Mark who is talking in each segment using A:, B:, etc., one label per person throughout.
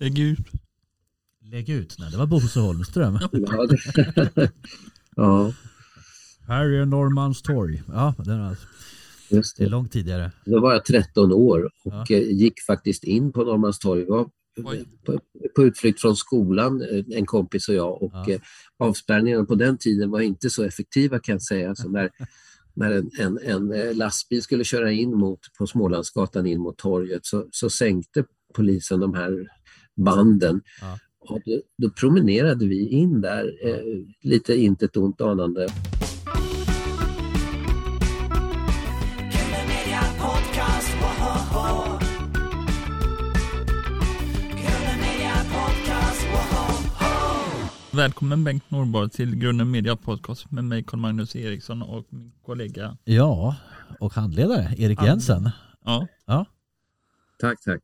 A: Lägg ut.
B: Lägg ut, nej det var Bosse Holmström.
C: Ja,
B: Här är Norrmalmstorg. Ja, den är,
C: just
B: det är
C: det.
B: långt tidigare.
C: Då var jag 13 år och
B: Ja.
C: eh, gick faktiskt in på Norrmalmstorg. På, på utflykt från skolan, eh, en kompis och jag. Och
B: Ja.
C: eh, avspärrningarna på den tiden var inte så effektiva kan jag säga. Så när, när en, en, en lastbil skulle köra in mot, på Smålandsgatan in mot torget så, så sänkte polisen de här banden.
B: Ja.
C: Och då, då promenerade vi in där, eh, lite intet ont anande.
A: Välkommen Bengt Norborg till Grunden Media Podcast med mig Carl-Magnus Eriksson och min kollega.
B: Ja, och handledare Erik
A: Ja.
B: Jensen.
A: Ja,
B: Ja,
C: Tack, tack.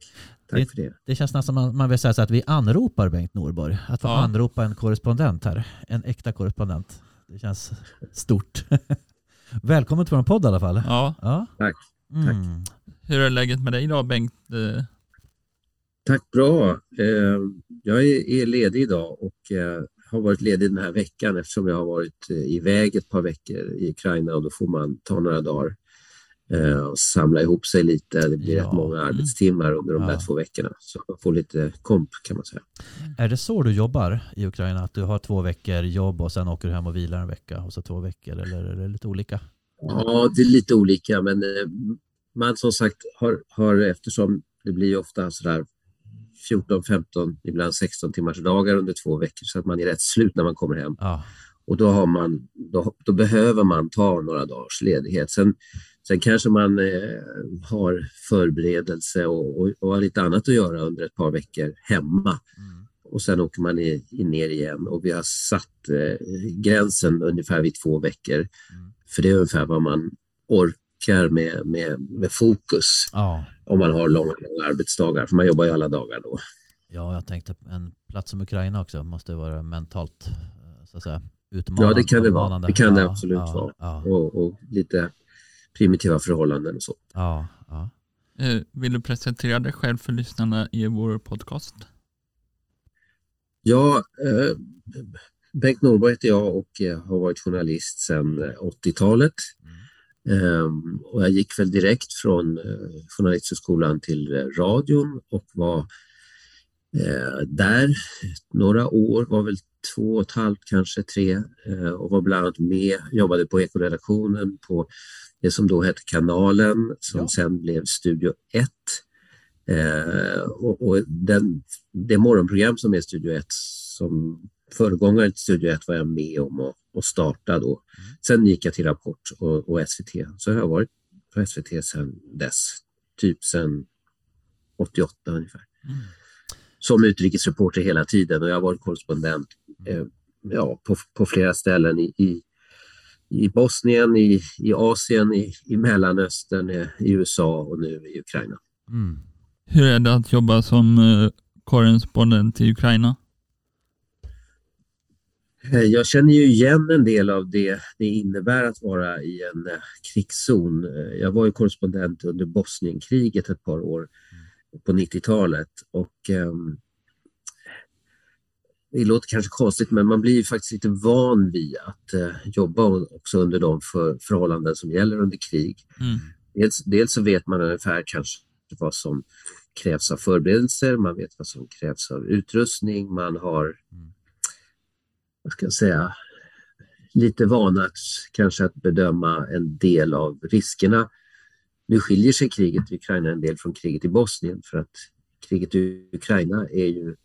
B: Det-
C: Tack för det.
B: det känns nästan man, man vill säga så att vi anropar Bengt Norborg. Att få
A: Ja.
B: anropa en korrespondent här. En äkta korrespondent. Det känns stort. Välkommen till vår podd i alla fall.
A: ja.
B: Ja.
C: Tack.
B: Mm.
A: Hur är läget med dig idag Bengt?
C: Tack bra. Eh, Jag är är ledig idag och eh, har varit ledig den här veckan eftersom jag har varit eh, iväg ett par veckor i Ukraina och då får man ta några dagar eh, och samla ihop sig lite. Det blir
B: Ja.
C: rätt många arbetstimmar under de
B: Ja.
C: där två veckorna så man får lite komp kan man säga.
B: Är det så du jobbar i Ukraina? Att du har två veckor jobb och sen åker du hem och vilar en vecka och så två veckor? Eller är det lite olika?
C: Ja, det är lite olika men eh, man som sagt har, har eftersom det blir ofta sådär 14, 15, ibland 16 timmars dagar under två veckor så att man är rätt slut när man kommer hem.
B: Ja,
C: Och då, har man, då, då behöver man ta några dagars ledighet. Sen, sen kanske man eh, har förberedelse och, och, och har lite annat att göra under ett par veckor hemma.
B: Mm.
C: Och sen åker man i, i ner igen och vi har satt eh, gränsen ungefär vid två veckor.
B: Mm.
C: För det är ungefär vad man orkar med, med, med fokus
B: ja.
C: om man har långa, långa arbetsdagar. För man jobbar ju alla dagar då.
B: ja, jag tänkte en plats som Ukraina också måste vara mentalt eh, så att säga, utmanande.
C: Ja, det kan det vara. Det kan det absolut
B: ja,
C: vara.
B: Ja,
C: Och, och lite primitiva förhållanden och så.
B: ja, ja.
A: eh, vill du presentera dig själv för lyssnarna i vår podcast?
C: Ja, eh, Bengt Norberg heter jag och eh, har varit journalist sedan eh, 80-talet. Ehm, och jag gick väl direkt från eh, Journalisthögskolan till eh, radion och var eh, där några år, var väl två och ett halvt, kanske tre eh, och var bland annat med, jobbade på Ekoredaktionen på det som då hette Kanalen som
B: Ja.
C: sen blev Studio 1. Eh, och och den, det morgonprogram som är Studio 1 som föregångare till Studio 1 var jag med om att, att starta då. Sen gick jag till Rapport och, och SVT. Så jag har varit på SVT sedan dess, typ sedan 88 ungefär.
A: Mm.
C: Som utrikesreporter hela tiden och jag har varit korrespondent eh, ja, på, på flera ställen i, i, i Bosnien, i, i Asien, i, i Mellanöstern, i USA och nu i Ukraina.
B: Mm.
A: Hur är det att jobba som eh, korrespondent i Ukraina?
C: Eh, Jag känner ju igen en del av det det innebär att vara i en eh, krigszon. Jag var ju korrespondent under Bosnienkriget ett par år på 90-talet och ehm, det låter kanske konstigt men man blir ju faktiskt lite van vid att eh, jobba också under de för, förhållanden som gäller under krig.
A: Mm.
C: Dels, dels så vet man ungefär kanske vad som krävs av förberedelser, man vet vad som krävs av utrustning, man har,
B: Mm.
C: vad ska jag säga, lite vana att kanske att bedöma en del av riskerna. Nu skiljer sig kriget i Ukraina en del från kriget i Bosnien för att kriget i Ukraina är ju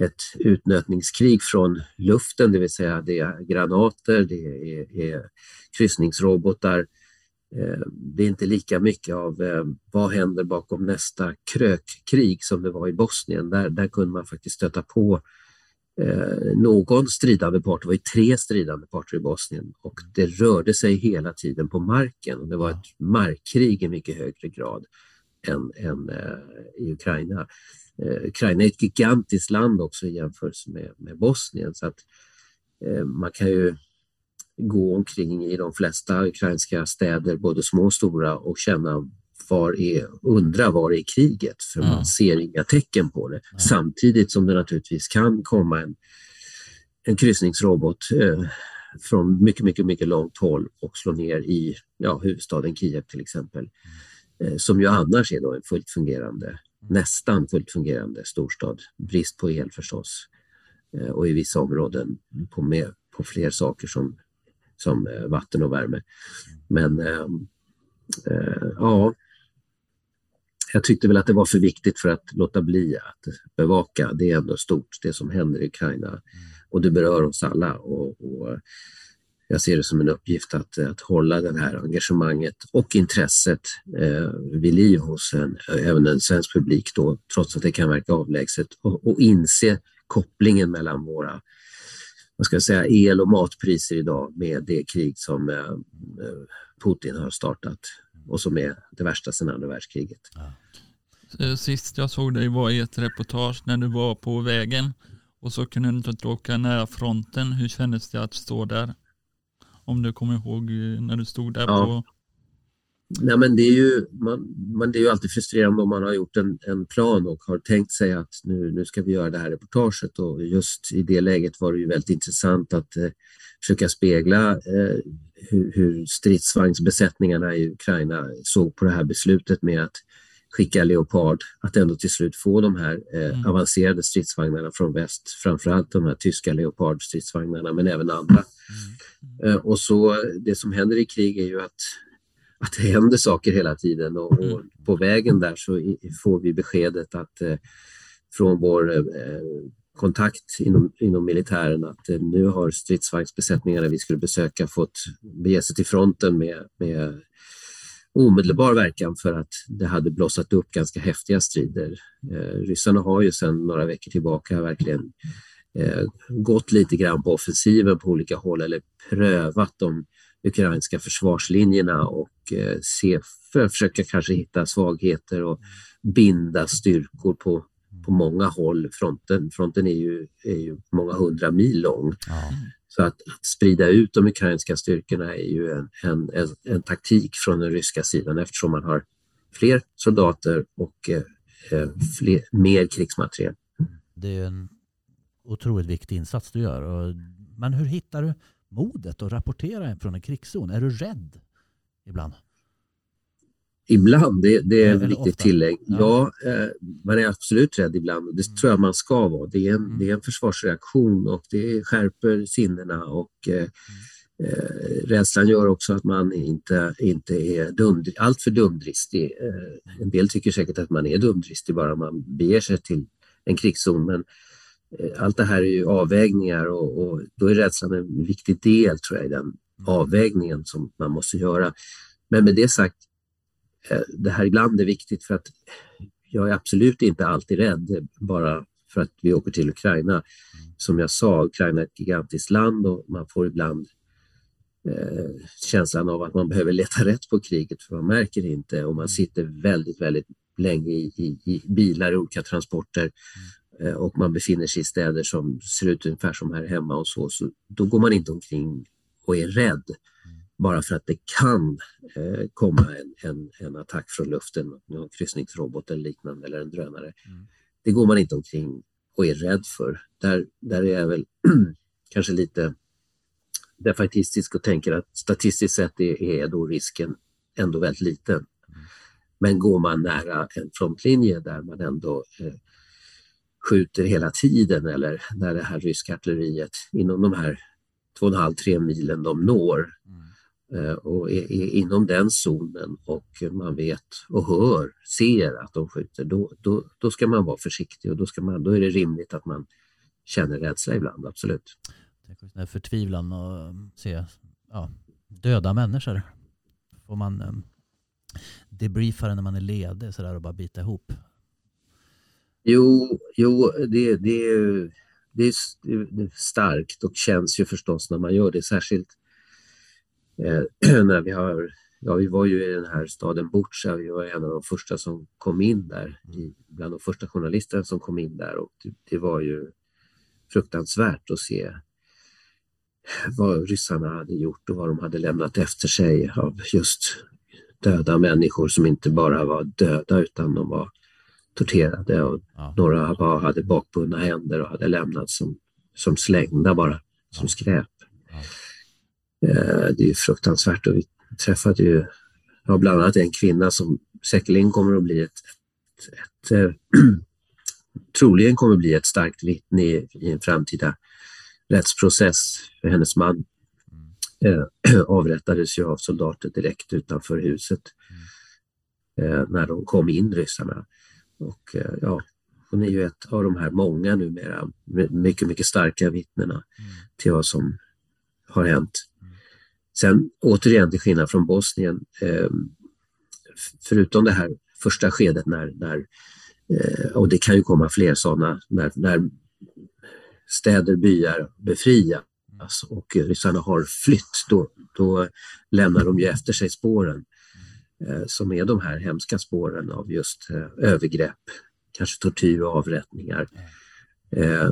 C: ett utnötningskrig från luften, det vill säga det är granater, det är, är kryssningsrobotar. Eh, det är inte lika mycket av eh, vad händer bakom nästa krökkrig som det var i Bosnien. Där, där kunde man faktiskt stöta på eh, någon stridande part. Det var ju tre stridande parter i Bosnien och det rörde sig hela tiden på marken. Och det var ett markkrig i mycket högre grad än, än i Ukraina. Eh, Ukraina är ett gigantiskt land också i jämförelse med, med Bosnien så att eh, man kan ju gå omkring i de flesta ukrainska städer, både små och stora, och känna var är, undra var är kriget? För
B: Mm.
C: man ser inga tecken på det.
B: Nej.
C: Samtidigt som det naturligtvis kan komma en, en kryssningsrobot eh, från mycket, mycket, mycket långt håll och slå ner i ja, huvudstaden Kiev till exempel. Eh, som ju annars är då en fullt fungerande, nästan fullt fungerande storstad. Brist på el förstås. Eh, och i vissa områden på, med, på fler saker som, som eh, vatten och värme. Men ehm, eh, ja, jag tyckte väl att det var för viktigt för att låta bli att bevaka. Det är ändå stort det som händer i Ukraina och det berör oss alla. Och, och jag ser det som en uppgift att, eh, att hålla det här engagemanget och intresset eh, vid liv hos en, även en svensk publik då, trots att det kan verka avlägset och, och inse kopplingen mellan våra vad ska jag säga, el och matpriser idag med det krig som eh, Putin har startat och som är det värsta sedan andra världskriget.
A: Eh, sist jag såg dig var i ett reportage när du var på vägen och så kunde du inte åka nära fronten. Hur kändes det att stå där? Om du kommer ihåg eh, när du stod där
C: Ja.
A: på...
C: Nej, men det, är ju, man, man, det är ju alltid frustrerande om man har gjort en, en plan och har tänkt sig att nu, nu ska vi göra det här reportaget och just i det läget var det ju väldigt intressant att eh, försöka spegla eh, hur, hur stridsvagnsbesättningarna i Ukraina såg på det här beslutet med att skicka Leopard, att ändå till slut få de här eh,
A: Mm.
C: avancerade stridsvagnarna från väst, framförallt de här tyska Leopard-stridsvagnarna men även andra. Eh, och så det som händer i krig är ju att, att det händer saker hela tiden och, och
A: Mm.
C: på vägen där så får vi beskedet att eh, från vår eh, kontakt inom, inom militären att eh, nu har stridsvagnsbesättningarna vi skulle besöka fått bege sig till fronten med, med omedelbar verkan för att det hade blossat upp ganska häftiga strider. Eh, ryssarna har ju sedan några veckor tillbaka verkligen gått lite grann på offensiven på olika håll eller prövat de ukrainska försvarslinjerna och eh, se, för försöka kanske hitta svagheter och binda styrkor på, på många håll. Fronten, fronten är, ju, är ju många hundra mil lång.
B: Ja.
C: Så att, att sprida ut de ukrainska styrkorna är ju en, en, en, en taktik från den ryska sidan eftersom man har fler soldater och eh, eh, fler, mer krigsmateriel.
B: Det är en otroligt viktig insats du gör. Och, men hur hittar du modet att rapportera från en krigszon? Är du rädd ibland?
C: Ibland, det, det är ett viktigt tillägg.
B: Ja.
C: Ja, eh, man är absolut rädd ibland det
B: Mm.
C: tror jag man ska vara. Det är en,
B: Mm.
C: det är en försvarsreaktion och det skärper sinnena och eh,
B: Mm.
C: eh, rädslan gör också att man inte, inte är dum, alltför dumdristig. Eh, en del tycker säkert att man är dumdristig bara man beger sig till en krigszon men allt det här är ju avvägningar och, och då är rädslan en viktig del tror jag i den avvägningen som man måste göra. Men med det sagt, eh, det här ibland är viktigt för att jag är absolut inte alltid rädd bara för att vi åker till Ukraina. Som jag sa, Ukraina är ett gigantiskt land och man får ibland eh, känslan av att man behöver leta rätt på kriget för man märker det inte och man sitter väldigt, väldigt länge i, i, i bilar olika transporter. Eh, och man befinner sig i städer som ser ut ungefär som här hemma och så, så då går man inte omkring och är rädd bara för att det kan eh, komma en, en, en attack från luften, någon kryssningsrobot eller liknande eller en drönare.
B: Mm.
C: Det går man inte omkring och är rädd för. Där, där är jag väl kanske lite defaitistisk och tänker att statistiskt sett är, är då risken ändå väldigt liten. Men går man nära en frontlinje där man ändå eh, skjuter hela tiden eller när det här ryska artilleriet inom de här 2,5-3 milen de når eh, och är, är inom den zonen och man vet och hör, ser att de skjuter, då, då, då ska man vara försiktig och då, ska man, då är det rimligt att man känner rädsla ibland, absolut.
B: Förtvivlan och se ja, döda människor. Får man um, debriefa det när man är ledig så där och bara bita ihop?
C: Jo, jo det, det, är, det, är, starkt och känns ju förstås när man gör det, särskilt eh, när vi har Ja, vi var ju i den här staden Butja, vi var en av de första som kom in där, i, bland de första journalisterna som kom in där och det, det var ju fruktansvärt att se vad ryssarna hade gjort och vad de hade lämnat efter sig av just döda människor som inte bara var döda utan de var torterade och
B: Ja.
C: några var, hade bakbundna händer och hade lämnats som, som slängda bara, som skräp.
B: Ja.
C: Eh, det är fruktansvärt och vi träffade ju ja, bland annat en kvinna som säkerligen kommer att bli ett, ett, ett eh, troligen kommer att bli ett starkt vittne i, i en framtida rättsprocess för hennes man eh, avrättades ju av soldater direkt utanför huset eh, när de kom in, ryssarna. Och eh, ja, hon är ju ett av de här många numera my- mycket, mycket starka vittnena till vad som har hänt. Sen återigen till skillnad från Bosnien, eh, f- förutom det här första skedet när, när eh, och det kan ju komma fler sådana, när, när städer, byar befrias och ryssarna har flytt, då, då lämnar de ju efter sig spåren som är de här hemska spåren av just eh, övergrepp, kanske tortyr och avrättningar. Eh,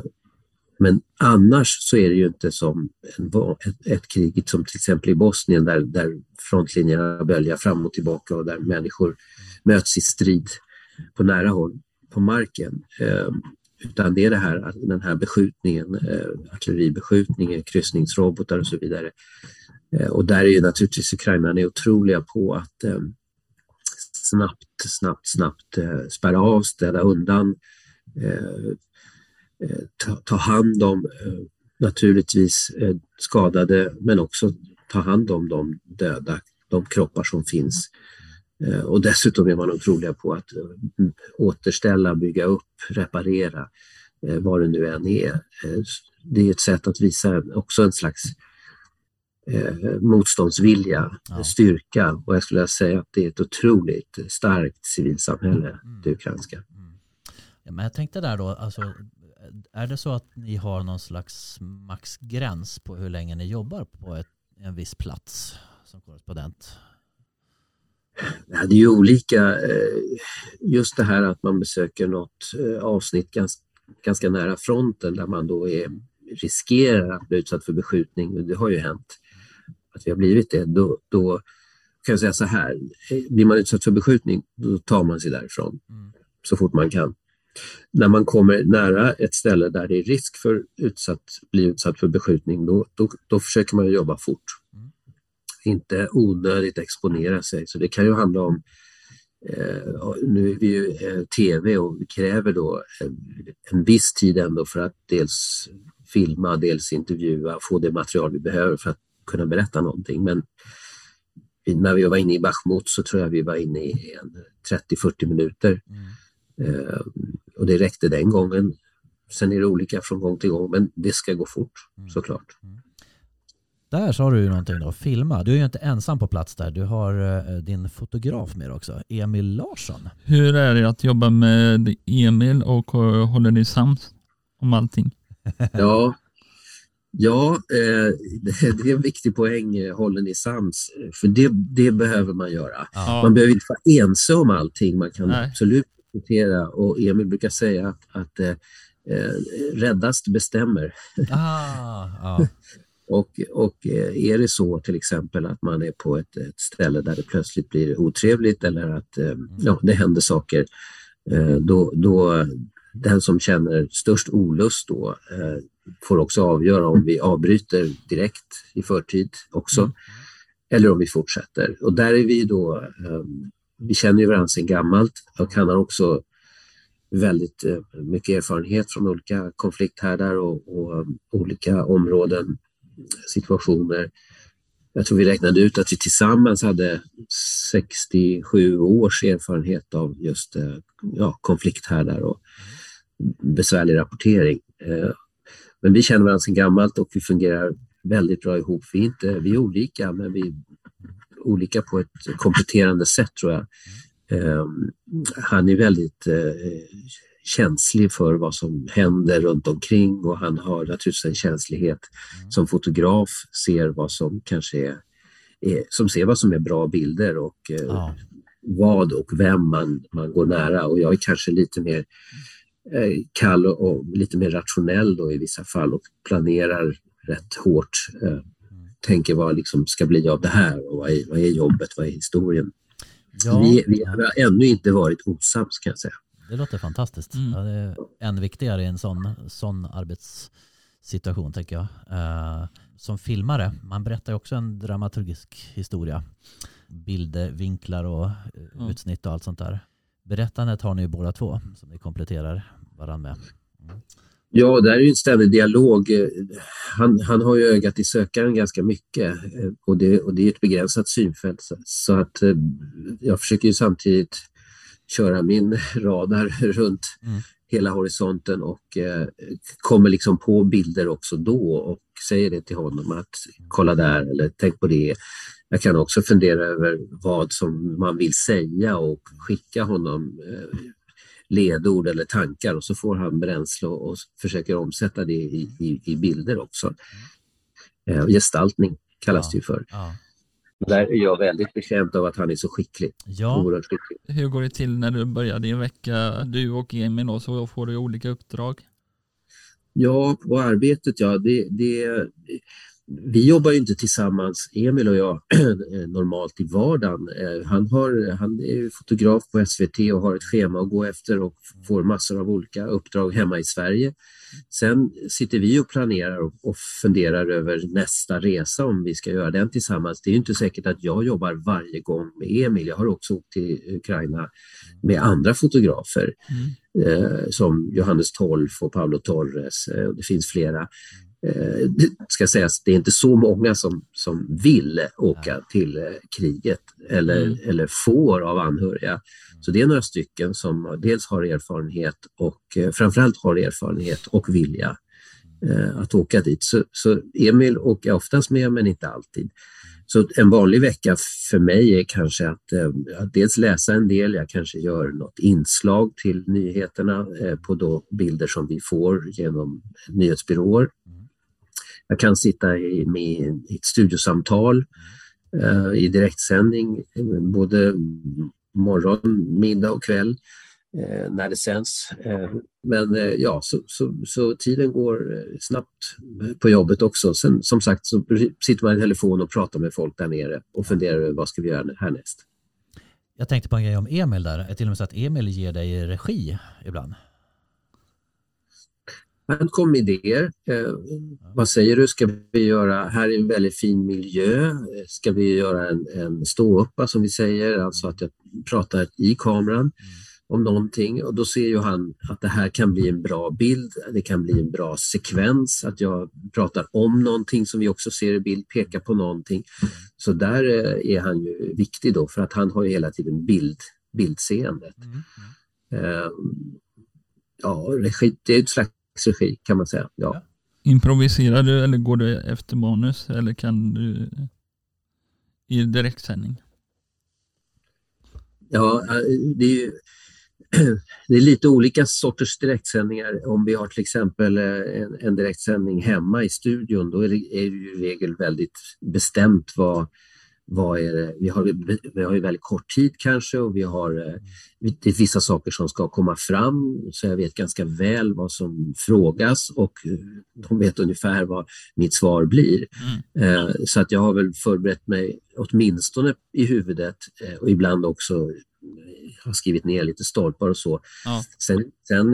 C: men annars så är det ju inte som en, ett, ett krig som till exempel i Bosnien där, där frontlinjerna böljar fram och tillbaka och där människor möts i strid på nära håll på marken. Eh, utan det är det här, den här beskjutningen, eh, artilleribeskjutningen, kryssningsrobotar och så vidare. Eh, och där är ju naturligtvis ukrainarna otroliga på att eh, snabbt, snabbt, snabbt eh, spärra av, städa undan, eh, eh, ta, ta hand om eh, naturligtvis eh, skadade men också ta hand om de döda, de kroppar som finns. Eh, och dessutom är man otroliga på att eh, återställa, bygga upp, reparera, eh, vad det nu än är. Eh, det är ett sätt att visa också en slags eh, motståndsvilja,
B: Ja.
C: styrka och jag skulle säga att det är ett otroligt starkt civilsamhälle,
B: Mm.
C: det ukrainska.
B: Ja, men jag tänkte där då, alltså, är det så att ni har någon slags maxgräns på hur länge ni jobbar på ett, en viss plats som korrespondent?
C: Ja, det är ju olika. eh, Just det här att man besöker något eh, avsnitt ganska, ganska nära fronten där man då är, riskerar att bli utsatt för beskjutning. Det har ju hänt att vi har blivit det. Då, då kan jag säga så här, blir man utsatt för beskjutning då tar man sig därifrån
B: Mm.
C: så fort man kan. När man kommer nära ett ställe där det är risk för utsatt, bli utsatt för beskjutning, då, då, då försöker man jobba fort.
B: Mm.
C: Inte onödigt exponera sig. Så det kan ju handla om Eh, nu är vi ju eh, tv och vi kräver då en, en viss tid ändå för att dels filma, dels intervjua, få det material vi behöver för att kunna berätta någonting. Men när vi var inne i Bachmut så tror jag vi var inne i en 30-40 minuter
B: Mm.
C: eh, och det räckte den gången. Sen är det olika från gång till gång, men det ska gå fort
B: Mm.
C: såklart.
B: Där så har du ju någonting då, filma. Du är ju inte ensam på plats där. Du har eh, din fotograf med också, Emil Larsson.
A: Hur är det att jobba med Emil och eh, håller ni sams om allting?
C: Ja, ja eh, det, är en viktig poäng, eh, håller ni sams? För det, det behöver man göra.
B: Ja.
C: Man behöver inte vara ense om allting, man kan
A: Nej.
C: absolut diskutera och Emil brukar säga att, att eh, eh, räddast bestämmer.
B: Ah, ja.
C: Och, och eh, är det så till exempel att man är på ett, ett ställe där det plötsligt blir otrevligt eller att eh, ja, det händer saker, eh, då, då den som känner störst olust då eh, får också avgöra om vi avbryter direkt i förtid också
B: Mm.
C: eller om vi fortsätter. Och där är vi då, eh, vi känner ju varandra sedan gammalt och han har också väldigt eh, mycket erfarenhet från olika konflikthärdar och, och um, olika områden, situationer. Jag tror vi räknade ut att vi tillsammans hade 67 års erfarenhet av just eh, ja, konflikthärdar och besvärlig rapportering. Men vi känner varandra sedan gammalt och vi fungerar väldigt bra ihop. Vi är, inte, vi är olika, men vi är olika på ett kompletterande sätt tror jag. Eh, Han är väldigt eh, känslig för vad som händer runt omkring och han har naturligtvis en känslighet som fotograf, ser vad som kanske är, är som ser vad som är bra bilder och eh,
B: Ja.
C: vad och vem man, man går nära. Och jag är kanske lite mer kall och, lite mer rationell då i vissa fall och planerar rätt hårt. Eh, tänker vad liksom ska bli av det här och vad är, vad är jobbet, vad är historien.
B: Ja,
C: Vi, vi har ännu inte varit osams kan jag säga.
B: det låter fantastiskt.
A: Mm.
B: Ja, det är än viktigare i en sån, sån arbetssituation tänker jag. Eh, som filmare, man berättar ju också en dramaturgisk historia. Bilder, vinklar och eh,
A: Ja.
B: utsnitt och allt sånt där. Berättandet har ni ju båda två som ni kompletterar varandra med.
C: Ja, det är ju en ständig dialog. Han, han har ju ögat i sökaren ganska mycket eh, och det, och det är ett begränsat synfält. Så, att eh, jag försöker ju samtidigt köra min radar runt
B: Mm.
C: hela horisonten och eh, kommer liksom på bilder också då och säger det till honom att kolla där eller tänk på det. Jag kan också fundera över vad som man vill säga och skicka honom eh, ledord eller tankar och så får han bränsle och, och försöker omsätta det i, i, i bilder också. Eh, gestaltning kallas
B: Ja.
C: det ju för.
B: Ja.
C: Där är jag väldigt betjänt av att han är så skicklig.
B: Ja,
C: Oerhört skicklig.
A: Hur går det till när du börjar din vecka, du och Emil och så får du olika uppdrag?
C: Ja, och arbetet, ja, det, det, vi jobbar ju inte tillsammans, Emil och jag, normalt i vardagen. Eh, Han, har, han är fotograf på SVT och har ett schema att gå efter och får massor av olika uppdrag hemma i Sverige. Sen sitter vi och planerar och, och funderar över nästa resa om vi ska göra den tillsammans. Det är ju inte säkert att jag jobbar varje gång med Emil. Jag har också åkt till Ukraina med andra fotografer eh, som Johannes Tolf och Paolo Torres eh, och det finns flera. Eh, det ska sägas, det är inte så många som, som vill åka till eh, kriget eller,
A: Mm.
C: eller får av anhöriga. Så det är några stycken som dels har erfarenhet och eh, framförallt har erfarenhet och vilja eh, att åka dit. Så, så Emil åker oftast med men inte alltid. Så en vanlig vecka för mig är kanske att, eh, att dels läsa en del, jag kanske gör något inslag till nyheterna eh, på då bilder som vi får genom nyhetsbyråer. Jag kan sitta i, med, i ett studiosamtal eh, i direktsändning både morgon, middag och kväll eh, när det sänds. Eh, men eh, ja, så, så, så tiden går eh, snabbt på jobbet också. Sen som sagt så sitter man i telefon och pratar med folk där nere och funderar över vad ska vi göra härnäst.
B: jag tänkte på en grej om Emil där. Är till och med så att Emil ger dig regi ibland.
C: Han kom med idéer. Eh, vad säger du, ska vi göra, här är en väldigt fin miljö, Eh, ska vi göra en, en ståuppa som vi säger, alltså att jag pratar i kameran om någonting. Och då ser ju han att det här kan bli en bra bild, det kan bli en bra sekvens, att jag pratar om någonting som vi också ser i bild, pekar på någonting. Så där eh, är han ju viktig då för att han har ju hela tiden bild, bildseendet. Eh, ja, regi, det är ett slags regi kan man säga. Ja.
A: Improviserar du eller går du efter manus eller kan du i direktsändning?
C: Ja, det är ju det är lite olika sorters direktsändningar. Om vi har till exempel eh, en, en direktsändning hemma i studion, då är det, är det ju i regel väldigt bestämt vad, vad är det. Vi har, vi har ju väldigt kort tid kanske och vi har eh, det är vissa saker som ska komma fram så jag vet ganska väl vad som frågas och eh, de vet ungefär vad mitt svar blir.
A: Mm.
C: Eh, Så att jag har väl förberett mig åtminstone i huvudet och ibland också har skrivit ner lite stolpar och så.
A: Ja.
C: Sen, sen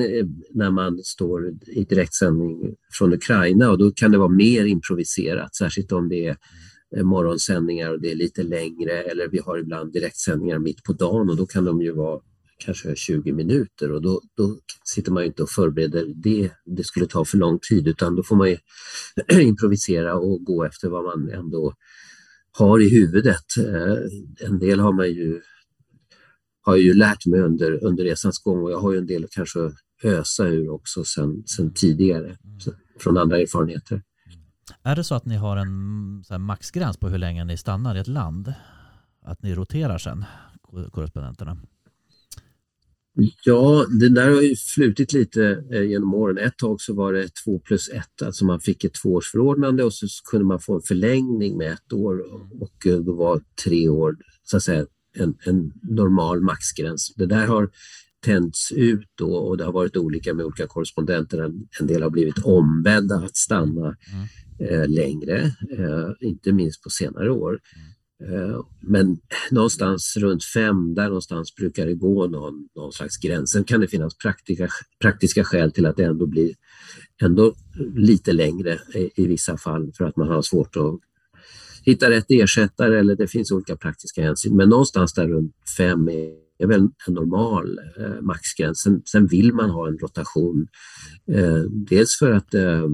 C: när man står i direktsändning från Ukraina och då kan det vara mer improviserat, särskilt om det är morgonsändningar och det är lite längre eller vi har ibland direktsändningar mitt på dagen och då kan de ju vara kanske 20 minuter och då, då sitter man ju inte och förbereder det. Det skulle ta för lång tid utan då får man ju improvisera och gå efter vad man ändå har i huvudet. Eh, En del har man ju har jag ju lärt mig under, under resans gång och jag har ju en del att kanske ösa ur också sen, sen tidigare så, från andra erfarenheter.
B: Är det så att ni har en här, maxgräns på hur länge ni stannar i ett land? Att ni roterar sen, ko- korrespondenterna?
C: Ja, det där har ju flutit lite eh, genom åren. Ett tag så var det två plus ett, alltså man fick ett tvåårsförordnande och så kunde man få en förlängning med ett år och eh, då var tre år så att säga en, en normal maxgräns. Det där har tänts ut då och det har varit olika med olika korrespondenter. En, en del har blivit ombedda att stanna eh, längre, eh, inte minst på senare år. Eh, Men någonstans runt fem, där någonstans brukar det gå någon, någon slags gräns. Sen kan det finnas praktiska, praktiska skäl till att det ändå blir ändå lite längre i, i vissa fall för att man har svårt att hitta rätt ersättare eller det finns olika praktiska hänsyn. Men någonstans där runt fem är är väl en normal eh, maxgräns. Sen, sen vill man ha en rotation. Eh, dels för att eh,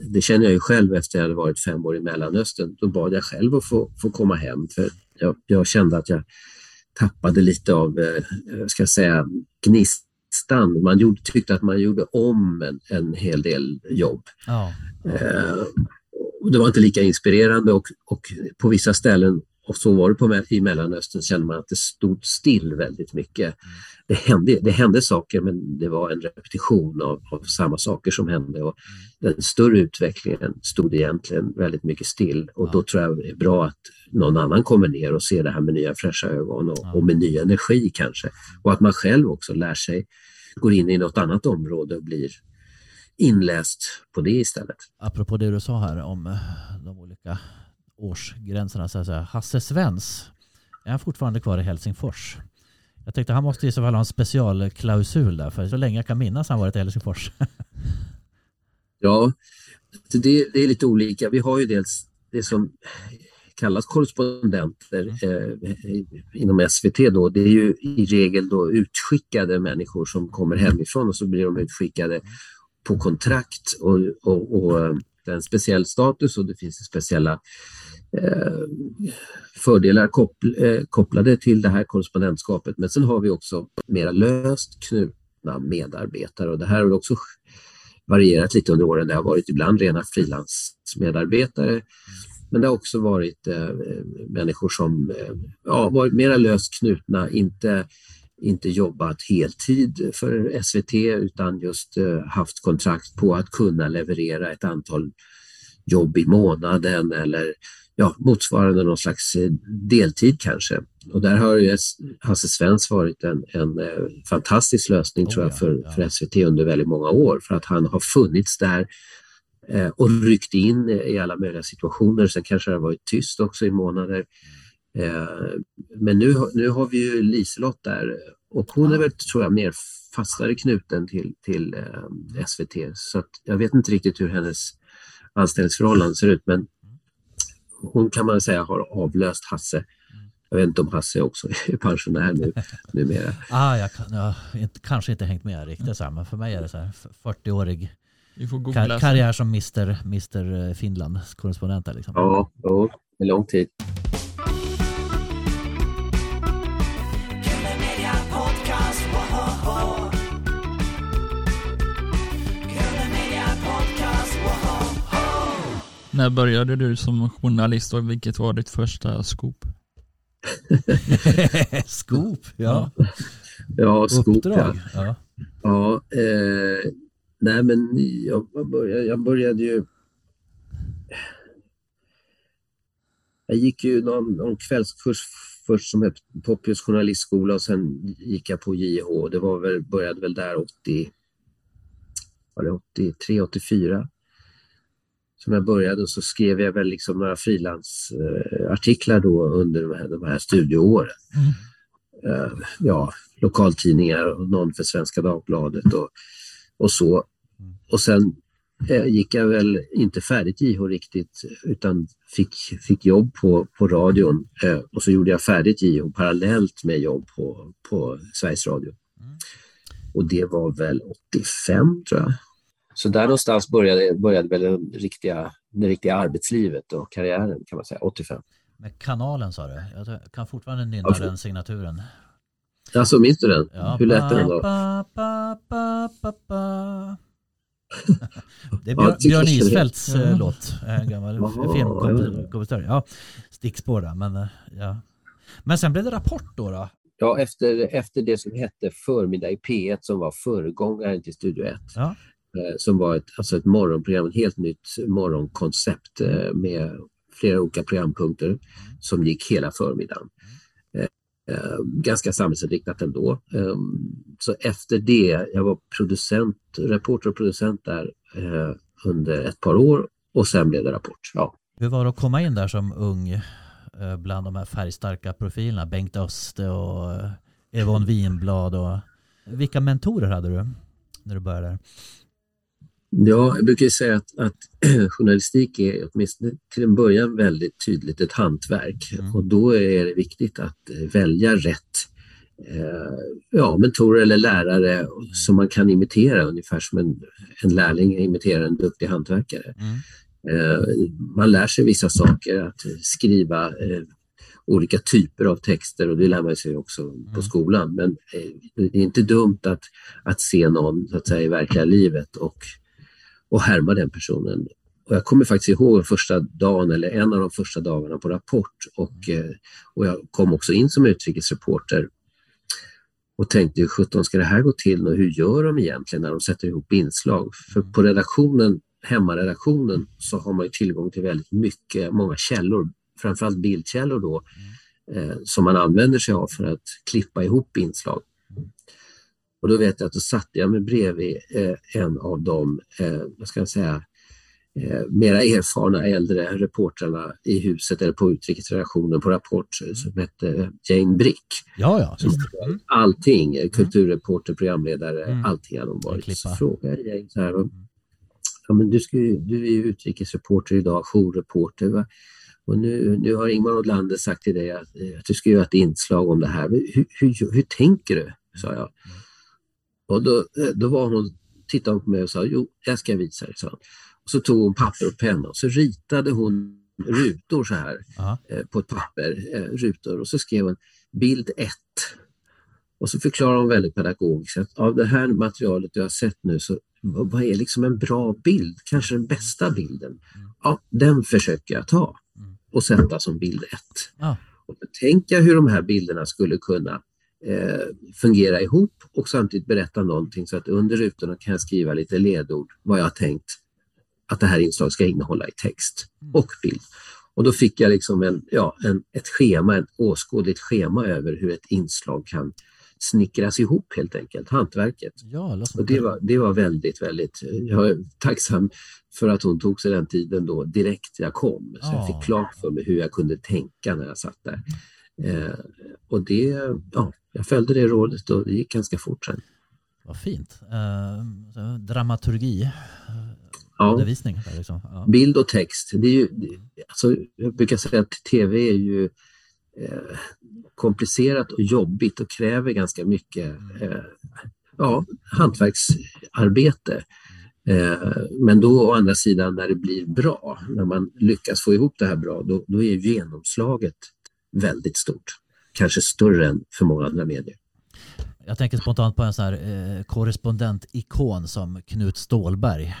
C: det känner jag ju själv efter att jag hade varit fem år i Mellanöstern. Då bad jag själv att få, få komma hem för jag, jag kände att jag tappade lite av, eh, jag ska säga, gnistan. Man gjorde, tyckte att man gjorde om en, en hel del jobb.
B: Ja.
C: Eh, och det var inte lika inspirerande och, och på vissa ställen, och så var det på, i Mellanöstern, kände man att det stod still väldigt mycket. Det hände, det hände saker men det var en repetition av, av samma saker som hände. Och den större utvecklingen stod egentligen väldigt mycket still. Och då tror jag det är bra att någon annan kommer ner och ser det här med nya fräscha ögon och, och med ny energi kanske. Och att man själv också lär sig, går in i något annat område och blir inläst på det istället.
B: Apropå det du sa här om de olika årsgränserna. Så att säga. Hasse Svens, är han fortfarande kvar i Helsingfors? Jag tänkte han måste i så fall ha en specialklausul där, för så länge jag kan minnas har han varit i Helsingfors.
C: Ja, så det, det är lite olika. Vi har ju dels det som kallas korrespondenter eh, inom SVT då. Det är ju i regel då utskickade människor som kommer hemifrån och så blir de utskickade på kontrakt och, och, och eh, en speciell status och det finns speciella eh, fördelar koppl eh, kopplade till det här korrespondentskapet. Men sen har vi också mera löst knutna medarbetare och det här har också varierat lite under åren. Det har varit ibland rena frilansmedarbetare men det har också varit eh, människor som eh, ja, varit mera löst knutna, inte, inte jobbat heltid för SVT utan just eh, haft kontrakt på att kunna leverera ett antal jobb i månaden eller ja, motsvarande någon slags eh, deltid kanske. Och där har ju Hasse Svens varit en, en eh, fantastisk lösning
B: Oh,
C: tror jag
B: ja,
C: för,
B: ja.
C: för SVT under väldigt många år för att han har funnits där och ryckt in i alla möjliga situationer. Sen kanske det har varit tyst också i månader. Eh, men nu, har- nu har vi ju Liselott där och hon är väl, tror jag, mer fastare knuten till, till eh, SVT. Så att jag vet inte riktigt hur hennes anställningsförhållanden ser ut, men hon kan man säga har avlöst Hasse. Jag vet inte om Hasse också är pensionär nu, numera.
B: ah, jag, kan, jag inte, kanske inte hängt med riktigt så här, men för mig är det så här 40-årig
A: Vi får googla.
B: kar- karriär som Mr. Mr. Finland korrespondent. där, Liksom.
C: Ja, jo, en lång tid.
A: När började du som journalist och vilket var ditt första scoop?
B: Scoop, ja.
C: Ja, skop, ja.
B: Uppdrag. Ja.
C: Ja, eh, nej men jag började, jag började ju... Jag gick ju någon, någon kvällskurs först som hette Poppius journalistskola och sen gick jag på JH. Det var väl, började väl där 80, var det 83, 84 som jag började och så skrev jag väl liksom några frilansartiklar då under de här, de här studieåren. Eh, ja, lokaltidningar och någon för Svenska Dagbladet och, och så. Och sen eh, gick jag väl inte färdigt JH riktigt utan fick, fick jobb på, på radion eh, och så gjorde jag färdigt JH parallellt med jobb på, på Sveriges Radio. Och det var väl 85 tror jag. Så där någonstans började, började väl den riktiga, det riktiga arbetslivet och karriären kan man säga, 85.
B: Med kanalen sa du. Jag kan fortfarande nynna
C: Ja,
B: den signaturen.
C: Alltså minns du den?
B: Ja.
C: Hur lät den då?
B: Ba, ba, ba, ba, ba. Det är Björn, Björn Isfeldts eh, låt. En gammal
C: Jaha,
B: filmkompositör. Ja, stickspår där. Men, eh, ja. men sen blev det Rapport då. då.
C: Ja, efter, efter det som hette Förmiddag i P1 som var föregångaren till Studio 1.
B: Ja.
C: Eh, Som var ett, alltså ett morgonprogram, ett helt nytt morgonkoncept eh, med flera olika programpunkter som gick hela förmiddagen. Eh, eh, Ganska samhällsinriktat ändå. Eh, Så efter det, jag var producent, reporter och producent där under ett par år och sen blev det Rapport. Ja.
B: Hur var det att komma in där som ung bland de här färgstarka profilerna. Bengt Öste och Yvonne Winblad. Och... Vilka mentorer hade du när du började?
C: Ja, jag brukar säga att, att journalistik är åtminstone till en början väldigt tydligt ett hantverk
B: Mm.
C: och då är det viktigt att eh, välja rätt eh, ja, mentorer eller lärare som man kan imitera ungefär som en, en lärling imiterar en duktig hantverkare.
B: Mm.
C: Eh, man lär sig vissa saker, att skriva eh, olika typer av texter och det lär man sig också på
B: Mm.
C: skolan. Men eh, det är inte dumt att, att se någon så att säga, i verkliga livet och, och härma den personen. Och jag kommer faktiskt ihåg den första dagen, eller en av de första dagarna på Rapport och, eh, och jag kom också in som utrikesreporter och tänkte hur sjutton ska det här gå till och hur gör de egentligen när de sätter ihop inslag? För på redaktionen, hemmaredaktionen, så har man tillgång till väldigt mycket, många källor, framförallt bildkällor då, eh, som man använder sig av för att klippa ihop inslag. Och då vet jag att då satte jag mig bredvid eh, en av de, eh, vad ska jag säga, eh, mera erfarna äldre reportrarna i huset eller på utrikesredaktionen på Rapport som hette Jane Brick.
B: Ja, ja.
C: Som.
B: Mm.
C: allting, kulturreporter, programledare,
B: Mm.
C: allting hade de
B: En
C: varit. Så frågade jag Jane så här, va, ja, men du, ska ju, du är ju utrikesreporter idag, jourreporter. Va? Och nu, nu har Ingmar Odlander sagt till dig att, att du ska göra ett inslag om det här. Hur, hur, hur tänker du? sa jag. Och då, eh, då var hon, tittade hon på mig och sa, jo, jag ska visa dig, hon. Och så tog hon papper och penna och så ritade hon rutor så här eh, på ett papper, eh, rutor, och så skrev hon bild 1. Och så förklarar hon väldigt pedagogiskt att av det här materialet du har sett nu så vad är liksom en bra bild, kanske den bästa bilden? Ja, den försöker jag ta och sätta som bild 1.
B: Ja.
C: Och tänka hur de här bilderna skulle kunna eh, fungera ihop och samtidigt berätta någonting så att under rutorna kan jag skriva lite ledord vad jag har tänkt att det här inslaget ska innehålla i text och bild. Och då fick jag liksom en, ja, en, ett schema, ett åskådligt schema över hur ett inslag kan snickras ihop helt enkelt, hantverket.
B: Ja,
C: Och det var, det var väldigt, väldigt, jag är tacksam för att hon tog sig den tiden då direkt jag kom. Så jag
B: Ja.
C: fick klart för mig hur jag kunde tänka när jag satt där. Eh, och det, ja, jag följde det rådet och det gick ganska fort sen.
B: Vad fint. Eh, dramaturgi,
C: Ja,
B: undervisning. Liksom. ja.
C: bild och text. Det är ju, alltså, jag brukar säga att tv är ju eh, komplicerat och jobbigt och kräver ganska mycket eh, ja, hantverksarbete. Eh, men då å andra sidan när det blir bra, när man lyckas få ihop det här bra, då, då är genomslaget väldigt stort. Kanske större än för många andra medier.
B: Jag tänker spontant på en sån här eh, korrespondentikon som Knut Stålberg.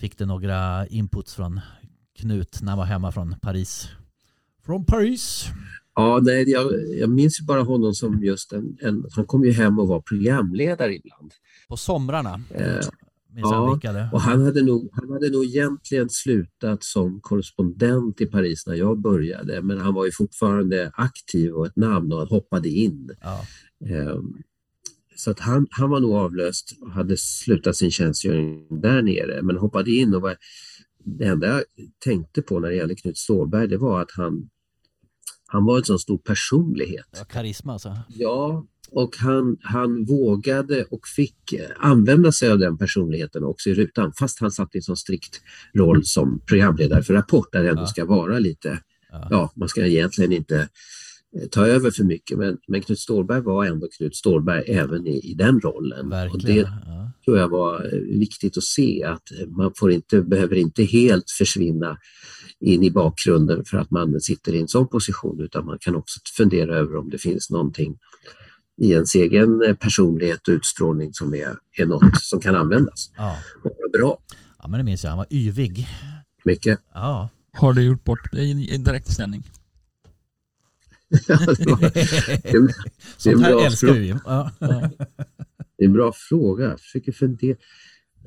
B: Fick du några inputs från Knut när han var hemma från Paris? Från Paris?
C: Ja, nej, jag, jag minns ju bara honom som just en, en, han kom ju hem och var programledare ibland.
B: På somrarna.
C: Eh,
B: Minns
C: ja,
B: vickade.
C: Och han hade, nog, han hade nog egentligen slutat som korrespondent i Paris när jag började, men han var ju fortfarande aktiv och ett namn och han hoppade in.
B: Ja.
C: Ehm, Så att han, han var nog avlöst och hade slutat sin tjänstgöring där nere, men hoppade in och var, det enda jag tänkte på när det gäller Knut Stålberg, det var att han, han var en sån stor personlighet.
B: Ja, karisma alltså.
C: Ja, och han, han vågade och fick eh, använda sig av den personligheten också i rutan, fast han satt i en sån strikt roll som programledare för Rapport, där det ändå ska vara lite,
B: Ja.
C: man ska egentligen inte eh, ta över för mycket, men, men Knut Stålberg var ändå Knut Stålberg även i, i den rollen. Och
B: Verkligen.
C: det
B: Ja.
C: tror jag var eh, viktigt att se, att man får inte, behöver inte helt försvinna in i bakgrunden för att man sitter i en sån position, utan man kan också fundera över om det finns någonting i ens egen eh, personlighet och utstrålning som är, är något som kan användas
B: Ja.
C: och vara bra.
B: ja, men det minns jag. Han var yvig.
C: Mycket.
B: Ja.
A: Har du gjort bort dig i i direktsändning?
C: Ja, det, var, det, är-
B: Sånt
C: en
B: här
C: bra
B: älskar
C: fråga.
B: vi ju. Ja. Ja.
C: det är en bra fråga. Jag försöker fundera.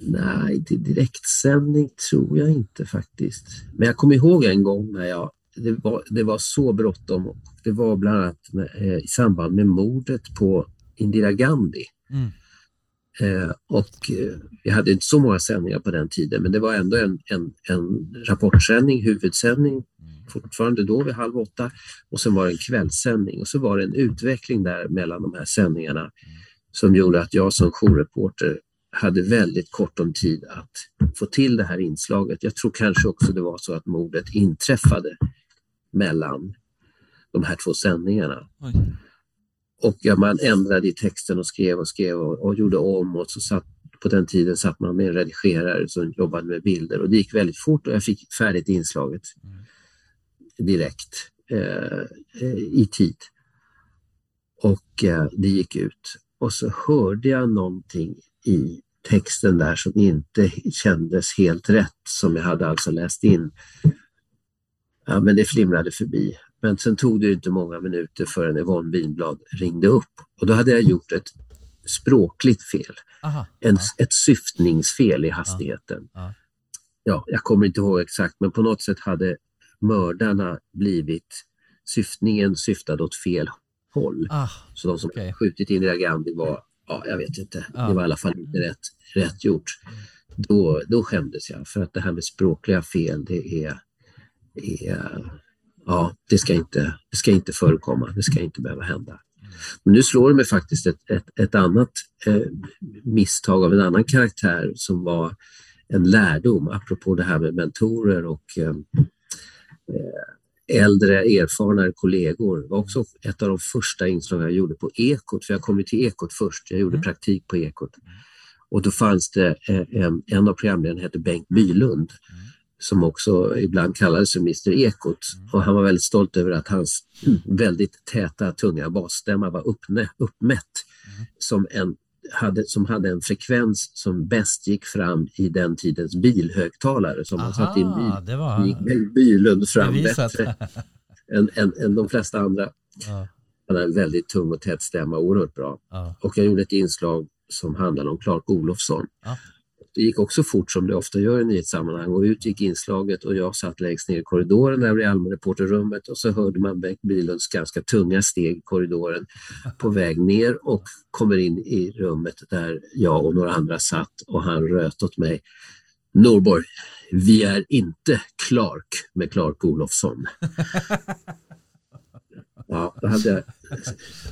C: Nej, till direktsändning tror jag inte faktiskt. Men jag kommer ihåg en gång när jag, det var, det var så bråttom. Det var bland annat när, eh, i samband med mordet på Indira Gandhi.
B: Mm.
C: Eh, och eh, vi hade inte så många sändningar på den tiden, men det var ändå en, en, en rapportsändning, huvudsändning fortfarande då vid halv åtta och sen var det en kvällssändning och så var det en utveckling där mellan de här sändningarna som gjorde att jag som jourreporter hade väldigt kort om tid att få till det här inslaget. Jag tror kanske också det var så att mordet inträffade mellan de här två sändningarna.
A: Oj.
C: Och ja, man ändrade i texten och skrev och skrev och, och gjorde om och så satt på den tiden satt man med en redigerare som jobbade med bilder och det gick väldigt fort och jag fick färdigt inslaget direkt eh, eh, i tid. Och eh, det gick ut och så hörde jag någonting i texten där som inte kändes helt rätt som jag hade alltså läst in. Ja, men det flimrade förbi. Men sen tog det inte många minuter förrän Yvonne Winblad ringde upp och då hade jag gjort ett språkligt fel,
B: Aha.
C: en, ett syftningsfel i hastigheten.
B: Ja.
C: Ja, jag kommer inte ihåg exakt, men på något sätt hade mördarna blivit, syftningen syftade åt fel håll.
B: Ah,
C: Så de som
B: okej.
C: skjutit Indira Gandhi var, ja, jag vet inte,
B: Ja.
C: det var i alla fall inte rätt, rätt gjort. Då, då skämdes jag för att det här med språkliga fel, det är, är ja, det ska, inte, det ska inte förekomma, det ska inte behöva hända. Men nu slår det mig faktiskt ett, ett, ett annat eh, misstag av en annan karaktär som var en lärdom, apropå det här med mentorer och eh, eh, äldre erfarna kollegor. Det var också ett av de första inslagen jag gjorde på Ekot, för jag kom till Ekot först. Jag gjorde
B: Mm.
C: praktik på Ekot. Och då fanns det eh, en, en av programledarna hette Bengt Bylund som också ibland kallades för Mr Ekot. Och han var väldigt stolt över att hans väldigt täta, tunga basstämma var uppnä, uppmätt som, en, hade, som hade en frekvens som bäst gick fram i den tidens bilhögtalare. som man satt i en bil
B: aha, det var
C: gick Bylund fram
B: bevisat.
C: bättre än, än, än de flesta andra.
B: ja,
C: Han hade en väldigt tung och tät stämma, oerhört bra.
B: ja,
C: Och jag gjorde ett inslag som handlade om Clark Olofsson.
B: Ja.
C: Det gick också fort som det ofta gör i nyhetssammanhang och ut gick inslaget och jag satt längst ner i korridoren där i allmänreporterrummet och så hörde man Bengt Bylunds ganska tunga steg i korridoren på väg ner och kommer in i rummet där jag och några andra satt och han röt åt mig. Norborg, vi är inte Clark med Clark Olofsson. Ja, det hade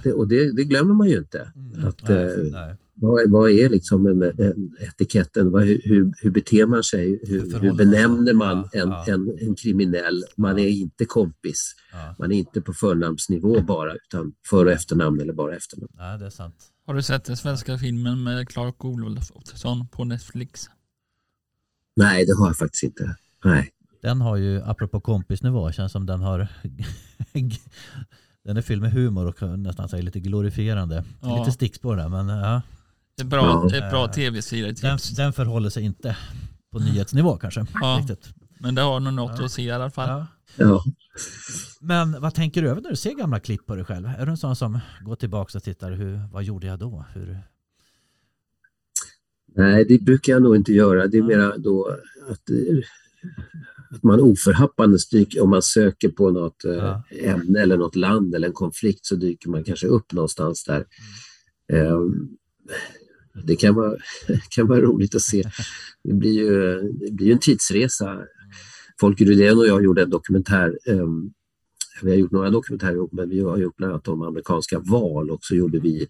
C: det, och det, det glömmer man ju inte. Att,
B: Mm. nej,
C: eh,
B: nej.
C: Vad, vad är liksom en, en etiketten? Vad, hur, hur beter man sig?
B: Hur
C: Hur, benämner man en,
B: Ja,
C: en, en kriminell? Man är inte kompis.
B: Ja,
C: Man är inte på förnamnsnivå bara, utan för och efternamn eller bara efternamn.
B: nej, det är sant.
A: Har du sett den svenska filmen med Clark Olofsson på Netflix?
C: Nej, det har jag faktiskt inte. Nej.
B: Den har ju, apropå kompisnivå, känns som den har Den är fylld med humor och nästan säga lite glorifierande.
A: Ja.
B: Lite stickspår där men ja.
A: Det är bra,
C: Ja.
A: det är bra
B: Eh, Den,
A: tv-serietips.
B: den förhåller sig inte på nyhetsnivå kanske.
A: Ja.
B: Riktigt.
A: Men det har nog något
B: Ja.
A: att se i alla fall.
B: Ja.
C: Ja.
B: Men vad tänker du över när du ser gamla klipp på dig själv? Är du en sån som går tillbaka och tittar, hur, vad gjorde jag då? Hur,
C: Nej, det brukar jag nog inte göra. Det är
B: Ja.
C: mera då att, eh, att man oförhappandes dyker, om man söker på något eh,
B: Ja.
C: ämne eller något land eller en konflikt så dyker man kanske upp någonstans där.
B: Mm.
C: Eh, Det kan vara, kan vara roligt att se. Det blir ju, det blir en tidsresa. Folke Rydén och jag gjorde en dokumentär. eh, Vi har gjort några dokumentärer ihop, men vi har gjort bland annat om amerikanska val och så gjorde vi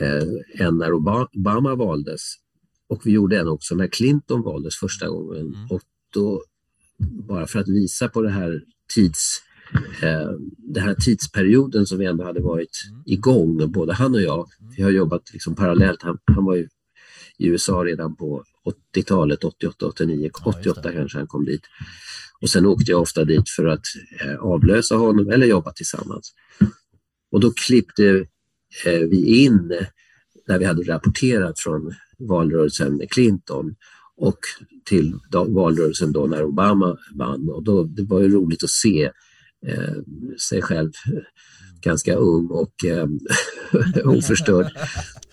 C: eh, en när Oba- Obama valdes och vi gjorde en också när Clinton valdes första gången.
B: Mm.
C: Och då, bara för att visa på det här tids, eh, den här tidsperioden som vi ändå hade varit
B: Mm.
C: igång, både han och jag. Vi har jobbat liksom parallellt. Han, han var ju i USA redan på 80-talet, 88, 89,
B: Ja, just det.
C: 88 kanske han kom dit. Och sen åkte jag ofta dit för att eh, avlösa honom eller jobba tillsammans. Och då klippte eh, vi in när vi hade rapporterat från valrörelsen med Clinton och till valrörelsen då när Obama vann. Och då, det var ju roligt att se eh, sig själv ganska ung och eh, oförstörd.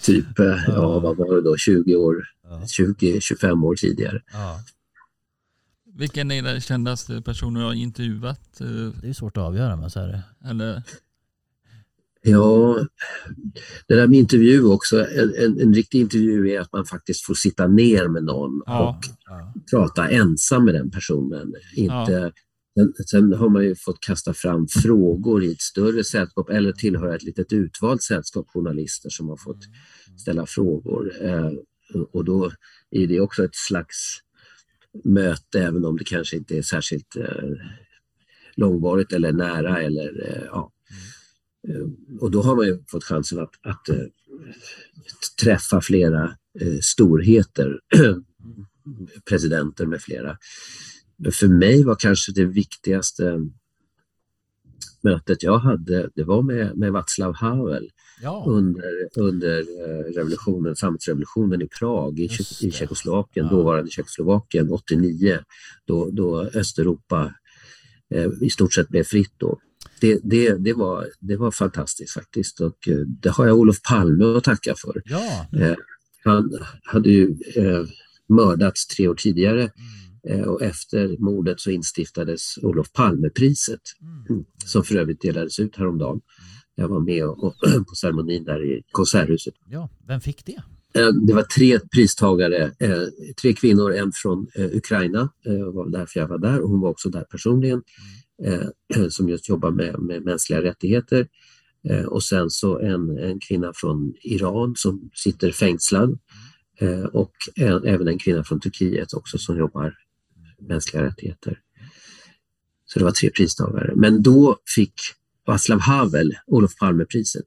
C: Typ, eh, ja vad var det då, 20 år,
B: ja,
C: 20-25 år tidigare.
B: ja.
A: Vilken är den kändaste personen du har intervjuat? eh,
B: Det är svårt att avgöra men så är det.
A: Eller,
C: Ja, det där med intervju också, en, en, en riktig intervju är att man faktiskt får sitta ner med någon
A: Ja.
C: och
B: Ja.
C: prata ensam med den personen. Inte Sen, sen har man ju fått kasta fram frågor i ett större sällskap eller tillhöra ett litet utvalt sällskap journalister som har fått ställa frågor. Eh, och då är det också ett slags möte även om det kanske inte är särskilt eh, långvarigt eller nära eller eh, ja. Och då har man ju fått chansen att, att träffa flera storheter, presidenter med flera. För mig var kanske det viktigaste mötet jag hade, det var med, med Václav Havel
B: Ja,
C: under, under eh, revolutionen, samhällsrevolutionen i Prag i, i. Tjeckoslovakien,
B: Ja.
C: dåvarande Tjeckoslovakien 89, då, då Östeuropa eh, i stort sett blev fritt då. Det, det, det, var, det var fantastiskt faktiskt och eh, det har jag Olof Palme att tacka för.
B: ja.
C: Eh, han hade ju eh, mördats tre år tidigare
B: Mm.
C: Eh, och efter mordet så instiftades Olof Palmepriset
B: Mm.
C: som för övrigt delades ut häromdagen. Jag var med och, och, på ceremonin där i Konserthuset.
B: ja, vem fick det?
C: Eh, Det var tre pristagare, eh, tre kvinnor, en från Ukraina, eh, var därför jag var där och hon var också där personligen, eh, som just jobbar med, med mänskliga rättigheter. Och sen så en, en kvinna från Iran som sitter fängslad eh, och en, även en kvinna från Turkiet också som jobbar mänskliga rättigheter. Så det var tre pristagare. Men då fick Václav Havel Olof Palmepriset.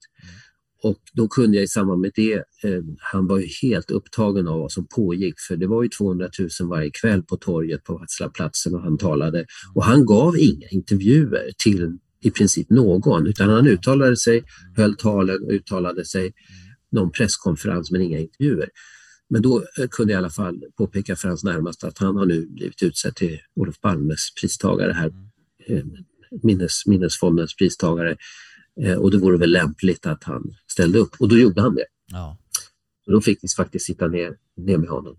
C: Och då kunde jag i samband med det, eh, han var ju helt upptagen av vad som pågick för det var ju 200 000 varje kväll på torget på Václavplatsen och han talade. Och han gav inga intervjuer till i princip någon utan han uttalade sig, höll talen och uttalade sig. Någon presskonferens men inga intervjuer. Men då eh, kunde jag i alla fall påpeka för hans närmaste att han har nu blivit utsedd till Olof Palmes pristagare här, eh, minnes, minnesfondens pristagare. Eh, och det vore väl lämpligt att han ställde upp och då gjorde han det.
B: Ja.
C: Och då fick vi faktiskt sitta ner, ner med honom.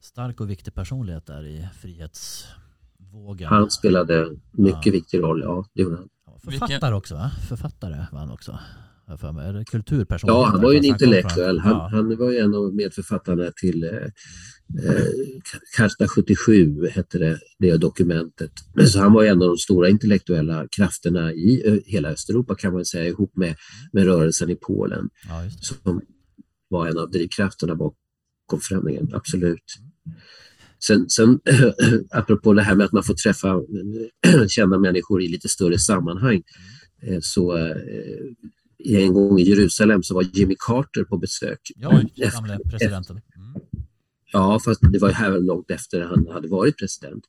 B: Stark och viktig personlighet där i frihetsvågen.
C: Han spelade mycket
B: Ja.
C: viktig roll, ja det gjorde han.
B: Författare också va? Författare var han också. Jag för mig. Eller kulturperson.
C: Ja, han var ju en intellektuell. Han,
B: ja.
C: han var ju en av medförfattarna till eh, eh, Karta 77, hette det, det dokumentet. Så han var en av de stora intellektuella krafterna i eh, hela Östeuropa kan man säga, ihop med, med rörelsen i Polen.
B: ja,
C: som var en av drivkrafterna bakom förändringen, absolut. Sen, sen apropå det här med att man får träffa kända människor i lite större sammanhang, eh, så en gång i Jerusalem så var Jimmy Carter på besök.
B: Ja,
C: Efter-
B: gamle presidenten. Mm.
C: Ja, fast det var här långt efter han hade varit president.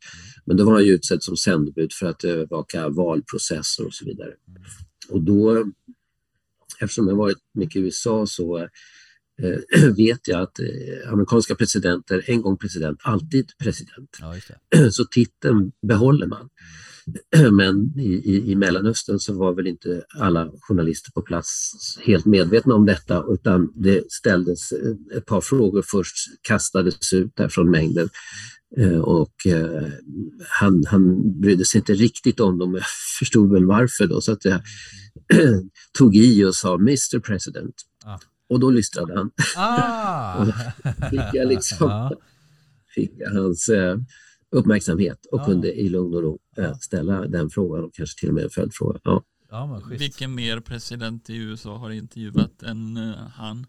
C: Men då var han ju utsedd som sändebud för att övervaka valprocesser och så vidare. Och då, eftersom jag varit mycket i USA så eh, vet jag att eh, amerikanska presidenter, en gång president, alltid president.
B: Ja.
C: Så titeln behåller man. Men i, i, i Mellanöstern så var väl inte alla journalister på plats helt medvetna om detta utan det ställdes eh, ett par frågor först, kastades ut där från mängden. Eh, Och eh, han, han brydde sig inte riktigt om dem, jag förstod väl varför då, så att jag tog i och sa Mr President.
B: Ah.
C: Och då lystrade han,
B: Ah!
C: fick jag liksom fick jag hans uppmärksamhet och
B: Ja.
C: kunde i lugn och ro eh,
B: Ja.
C: ställa den frågan och kanske till och med en följdfråga. Ja.
B: ja.
A: Vilken mer president i USA har intervjuat än eh, han?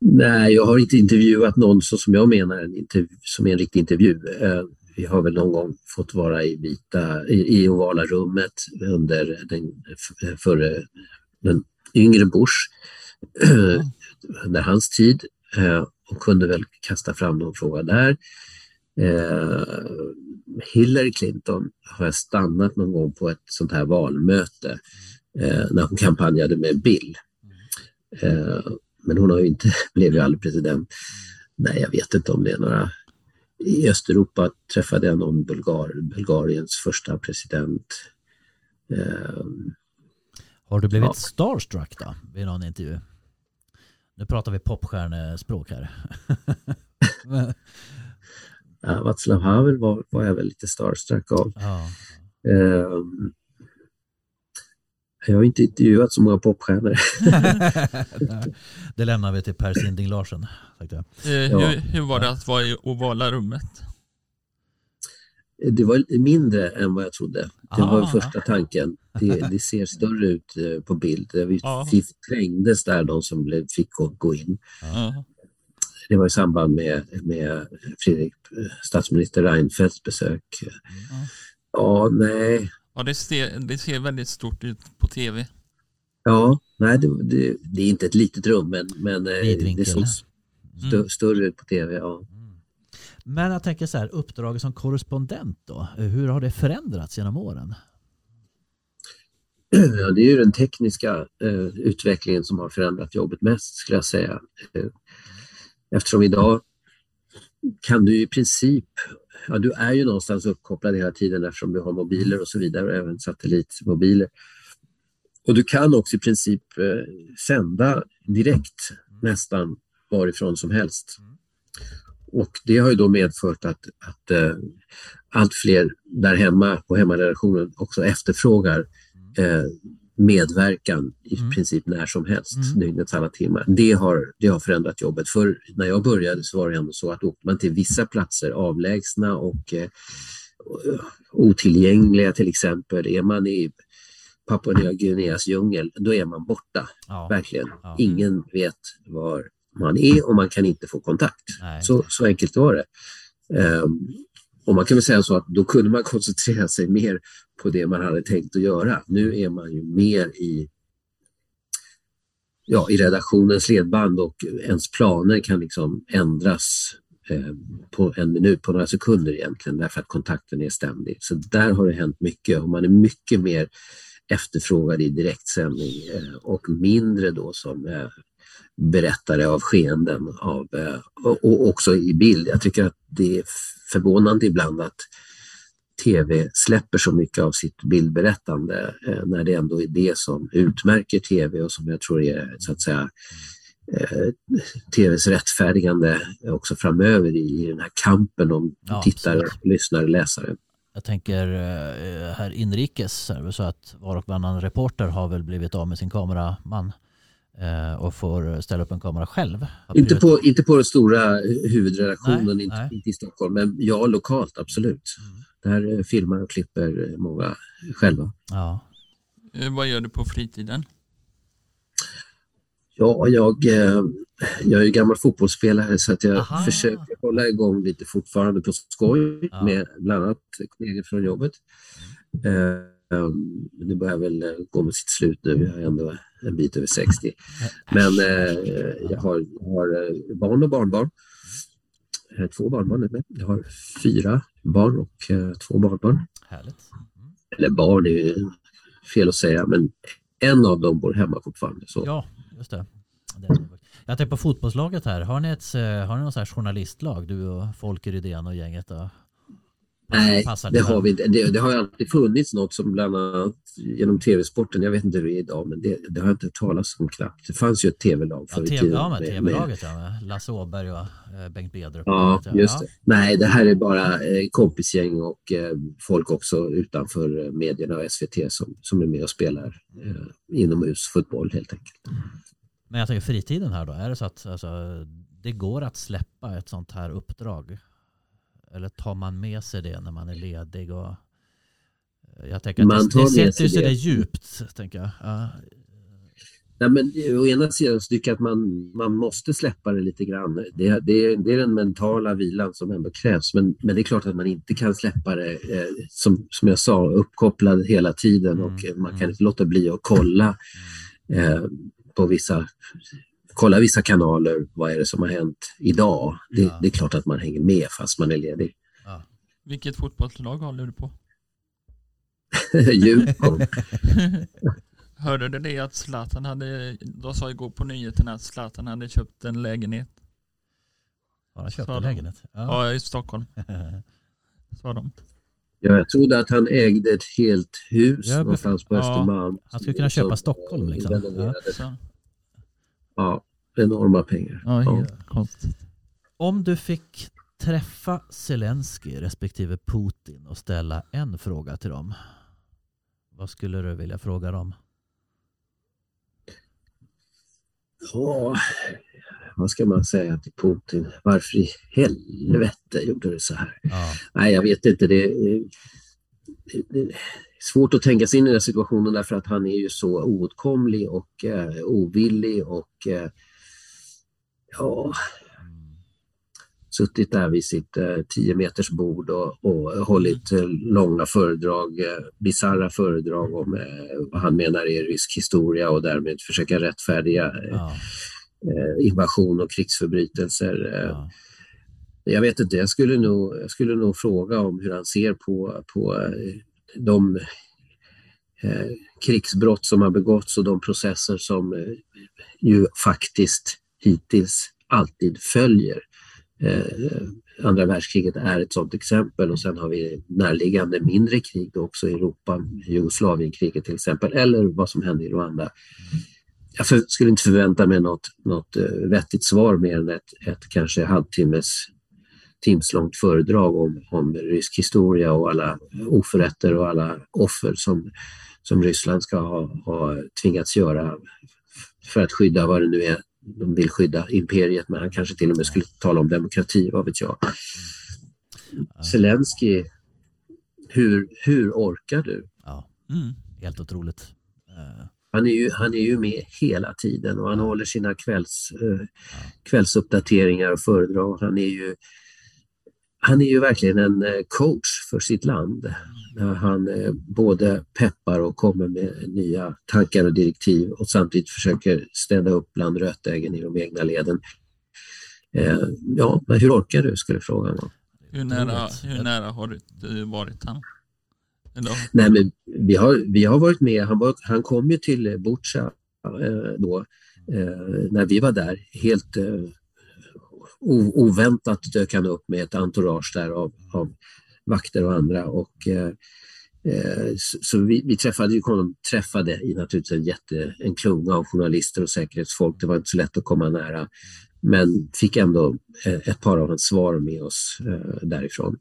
C: Nej, jag har inte intervjuat någon så som jag menar en intervju, som är en riktig intervju. Eh, vi har väl någon gång fått vara i vita, i, i ovala rummet under den före den yngre Bush, under hans tid och kunde väl kasta fram någon fråga där. Eh, Hillary Clinton har jag stannat någon gång på ett sånt här valmöte eh, när hon kampanjade med Bill. Eh, men hon har ju inte, blev ju aldrig president. Nej, jag vet inte om det är några. I Östeuropa träffade jag någon Bulgar, Bulgariens första president. Eh,
B: Har du blivit
C: Ja.
B: starstruck då vid någon intervju? Nu pratar vi popstjärnespråk här. Men-
C: ja, Václav Havel var, var jag väl lite starstruck av.
B: ja.
C: Eh, jag har inte intervjuat så många popstjärnor.
B: det lämnar vi till Per Sinding Larsen. jag.
A: Eh,
C: Ja.
A: hur, hur var det att vara i ovala rummet?
C: Det var mindre än vad jag trodde. Det var
B: Ah.
C: första tanken. Det, det ser större ut eh, på bild. Vi, vi trängdes där, de som blev, fick gå, in.
A: Ja.
C: Det var i samband med, med Fredrik, eh, statsminister Reinfeldts besök. Ja, nej.
A: Ja, det ser, det ser väldigt stort ut på tv.
C: Ja, nej, det, det, det är inte ett litet rum, men, men eh, det såg stö,
A: Mm.
C: större ut på tv. Ja.
B: Men jag tänker så här, uppdraget som korrespondent då, hur har det förändrats genom åren?
C: Ja, det är ju den tekniska eh, utvecklingen som har förändrat jobbet mest skulle jag säga. Eh, eftersom idag kan du i princip, ja du är ju någonstans uppkopplad hela tiden eftersom du har mobiler och så vidare och även satellitmobiler. Och du kan också i princip eh, sända direkt nästan varifrån som helst. Och det har ju då medfört att, att eh, allt fler där hemma på hemmaredaktionen också efterfrågar eh, medverkan i
B: Mm.
C: princip när som helst,
B: Mm.
C: dygnets alla timmar. Det har, det har förändrat jobbet. För när jag började så var det ändå så att åkte man till vissa platser, avlägsna och eh, otillgängliga till exempel, är man i Papua Nya Guineas djungel, då är man borta,
B: Ja,
C: verkligen.
B: Ja.
C: Ingen vet var man är och man kan inte få kontakt.
B: nej.
C: Så, så enkelt var det. Ehm, och man kan väl säga så att då kunde man koncentrera sig mer på det man hade tänkt att göra. Nu är man ju mer i, ja, i redaktionens ledband och ens planer kan liksom ändras eh, på en minut, på några sekunder egentligen, därför att kontakten är ständig. Så där har det hänt mycket och man är mycket mer efterfrågad i direktsändning eh, och mindre då som eh, berättare av skeenden av, eh, och, också i bild. Jag tycker att det är förvånande ibland att tv släpper så mycket av sitt bildberättande eh, när det ändå är det som utmärker tv och som jag tror är så att säga eh, tvs rättfärdigande också framöver i, den här kampen om
B: Ja,
C: tittare,
B: absolut.
C: lyssnare, läsare.
B: Jag tänker här inrikes så att var och varannan reporter har väl blivit av med sin kameraman och får ställa upp en kamera själv.
C: Inte på, inte på den stora huvudredaktionen,
B: Nej,
C: inte,
B: nej.
C: inte i Stockholm, men ja, lokalt absolut.
B: Mm.
C: Där eh, filmar och klipper många själva.
B: Ja.
A: Eh, Vad gör du på fritiden?
C: Ja, jag, eh, jag är ju gammal fotbollsspelare så att jag
B: Aha.
C: försöker hålla igång lite fortfarande på skoj
B: Ja.
C: med bland annat kollegor från jobbet. Eh, um, det börjar väl eh, gå mot sitt slut nu, jag är ändå en bit över 60. Men eh, jag har, har eh, barn och barnbarn. Jag har två barnbarn nu med. Jag har fyra barn och eh, två barnbarn.
B: Härligt.
C: Eller barn är ju fel att säga, men en av dem bor hemma fortfarande. Så.
B: Ja, just det. är. Jag tänker på fotbollslaget här. Har ni, ett, eh, har ni någon sån här journalistlag? Du och Folker Rydén och gänget? Då?
C: Nej, det har vi inte. Det, det har alltid funnits något som bland annat genom tv-sporten, jag vet inte hur det är idag, men det, det har jag inte hört talas om knappt. Det fanns ju ett tv-lag förr i tiden.
B: ja, men
C: med- med-
B: TV-laget ja. Lasse Åberg och eh, Bengt Bedrup.
C: Ja,
B: Ja,
C: just det. Nej, det här är bara eh, kompisgäng och eh, folk också utanför medierna och SVT som, som är med och spelar eh, inomhusfotboll helt enkelt.
B: Men jag tänker fritiden här då. Är det så att alltså, det går att släppa ett sånt här uppdrag? Eller tar man med sig det när man är ledig? Och, jag tänker att
C: Man
B: det, det sätter
C: sig det.
B: det djupt. Tänker jag. Ja,
C: Nej, men å ena sidan så tycker jag att man, man måste släppa det lite grann. Det, det, det är den mentala vilan som ändå krävs. Men, men det är klart att man inte kan släppa det, eh, som, som jag sa, uppkopplad hela tiden
B: Mm,
C: och eh, man kan
B: mm.
C: inte låta bli att kolla eh, på vissa kolla vissa kanaler, vad är det som har hänt idag? Det,
B: Ja.
C: det är klart att man hänger med fast man är ledig.
A: Vilket fotbollslag håller du på?
C: Djurgården.
A: Hörde du det att Zlatan hade, de sa igår på nyheterna att Zlatan hade köpt en lägenhet?
B: Har han köpt en lägenhet? Ja.
A: Ja, i Stockholm, sa de.
C: Ja, jag trodde att han ägde ett helt hus
B: Ja,
C: någonstans på
A: ja.
C: Östermalm.
B: Han skulle kunna köpa Stockholm, liksom.
A: Så,
C: Ja, enorma pengar.
A: ja,
C: Ja.
A: konstigt.
B: Om du fick träffa Zelensky respektive Putin och ställa en fråga till dem. Vad skulle du vilja fråga dem?
C: Ja, vad ska man säga till Putin? Varför i helvete gjorde du så här?
B: Ja.
C: Nej, jag vet inte. Det, det, det är svårt att tänka sig in i den situationen därför att han är ju så oåtkomlig och eh, ovillig och eh, ja, suttit där vid sitt eh, 10 meters bord och, och hållit eh, långa föredrag, eh, bisarra föredrag om eh, vad han menar är rysk historia och därmed försöka rättfärdiga eh,
B: Ja.
C: eh, invasion och krigsförbrytelser. Eh,
B: Ja.
C: jag vet inte, jag skulle nog, jag skulle nog fråga om hur han ser på, på de krigsbrott som har begåtts och de processer som ju faktiskt hittills alltid följer. Eh, andra världskriget är ett sådant exempel och sen har vi närliggande mindre krig också i Europa, Jugoslavienkriget till exempel, eller vad som hände i Rwanda. Jag för, skulle inte förvänta mig något, något eh, vettigt svar mer än ett, ett kanske halvtimmes timslångt föredrag om, om rysk historia och alla oförrätter och alla offer som, som Ryssland ska ha, ha tvingats göra för att skydda vad det nu är de vill skydda imperiet, men han kanske till och med skulle tala om demokrati, vad vet jag. Zelensky, hur, hur orkar du?
B: ja.
A: Mm.
B: Helt otroligt. Eh,
C: Han är, ju, han är ju med hela tiden och han håller sina kvälls, eh, kvällsuppdateringar och föredrag. Han är ju, han är ju verkligen en eh, coach för sitt land. När han eh, både peppar och kommer med nya tankar och direktiv och samtidigt försöker städa upp bland rötäggen i de egna leden. Eh, ja, men hur orkar du, skulle frågan vara.
A: Hur, nära,
B: Otroligt.
A: hur nära har du varit han? Eller,
C: Nej, men vi har, vi har varit med. Han, var, han kom ju till Butja då, när vi var där. Helt oväntat dök han upp med ett entourage där av, av vakter och andra. Och, eh, eh så vi, vi träffade ju honom, träffade i naturligtvis en, jätte, en klunga av journalister och säkerhetsfolk. Det var inte så lätt att komma nära. Men fick ändå eh, ett par av hans svar med oss eh, därifrån.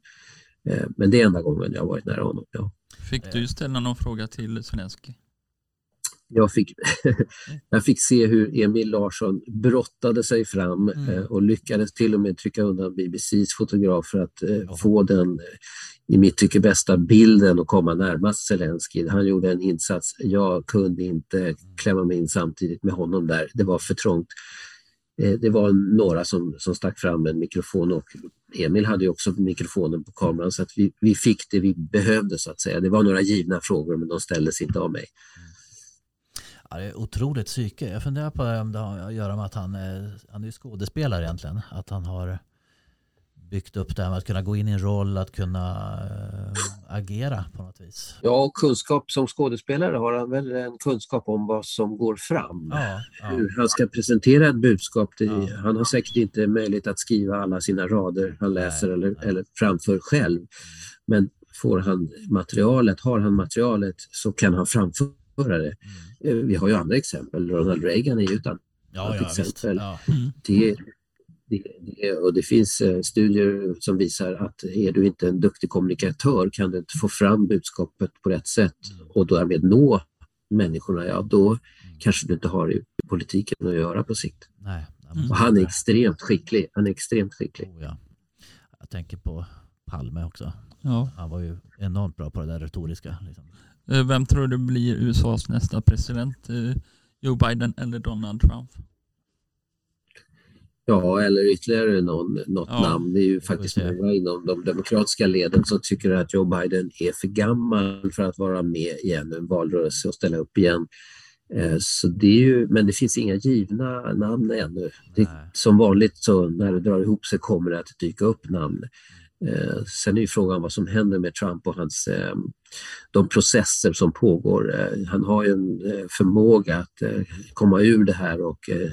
C: Eh, men det är enda gången jag har varit nära honom. Ja.
A: fick du ställa någon fråga till Zelenskyj?
C: Jag fick, jag fick se hur Emil Larsson brottade sig fram
A: Mm.
C: eh, och lyckades till och med trycka undan BBCs fotograf för att eh, få den, eh, i mitt tycke, bästa bilden och komma närmast Zelensky. Han gjorde en insats. Jag kunde inte klämma mig in samtidigt med honom där. Det var för trångt. Eh, Det var några som, som stack fram en mikrofon och Emil hade också mikrofonen på kameran så att vi, vi fick det vi behövde så att säga. Det var några givna frågor men de ställdes inte av mig.
B: Ja, det är otroligt psyke. Jag funderar på om det har att göra med att han är, han är skådespelare egentligen. Att han har byggt upp det här med att kunna gå in i en roll, att kunna eh, agera på något vis.
C: Ja, och kunskap som skådespelare har han väl en kunskap om vad som går fram.
B: Ja, ja,
C: Hur han ska presentera ett budskap.
B: Ja.
C: Han har säkert inte möjlighet att skriva alla sina rader han läser eller,
B: nej.
C: eller framför själv. Men får han materialet, har han materialet så kan han framföra det. Eh, Vi har ju andra exempel. Ronald Reagan är ju ett annat
B: ja, ja
C: exempel.
B: Ja,
A: Mm.
C: det, det, det, och det finns eh, studier som visar att är du inte en duktig kommunikatör kan du inte få fram budskapet på rätt sätt och därmed nå människorna, ja då kanske du inte har i politiken att göra på sikt.
B: nej,
A: Mm.
C: Och han är extremt skicklig. Han är extremt skicklig.
B: Oh, ja. Jag tänker på Palme också.
A: Ja.
B: Han var ju enormt bra på det där retoriska. Liksom.
A: Eh, Vem tror du blir USAs nästa president? Eh, Joe Biden eller Donald Trump?
C: Ja, eller ytterligare någon, något
A: Ja,
C: namn. Det är ju faktiskt många inom de demokratiska leden som tycker att Joe Biden är för gammal för att vara med i ännu en valrörelse och ställa upp igen. Eh, Så det är ju, men det finns inga givna namn ännu. Det, som vanligt så när det drar ihop sig kommer det att dyka upp namn. Eh, Sen är ju frågan vad som händer med Trump och hans, eh, de processer som pågår. Eh, Han har ju en eh, förmåga att eh, komma ur det här och eh,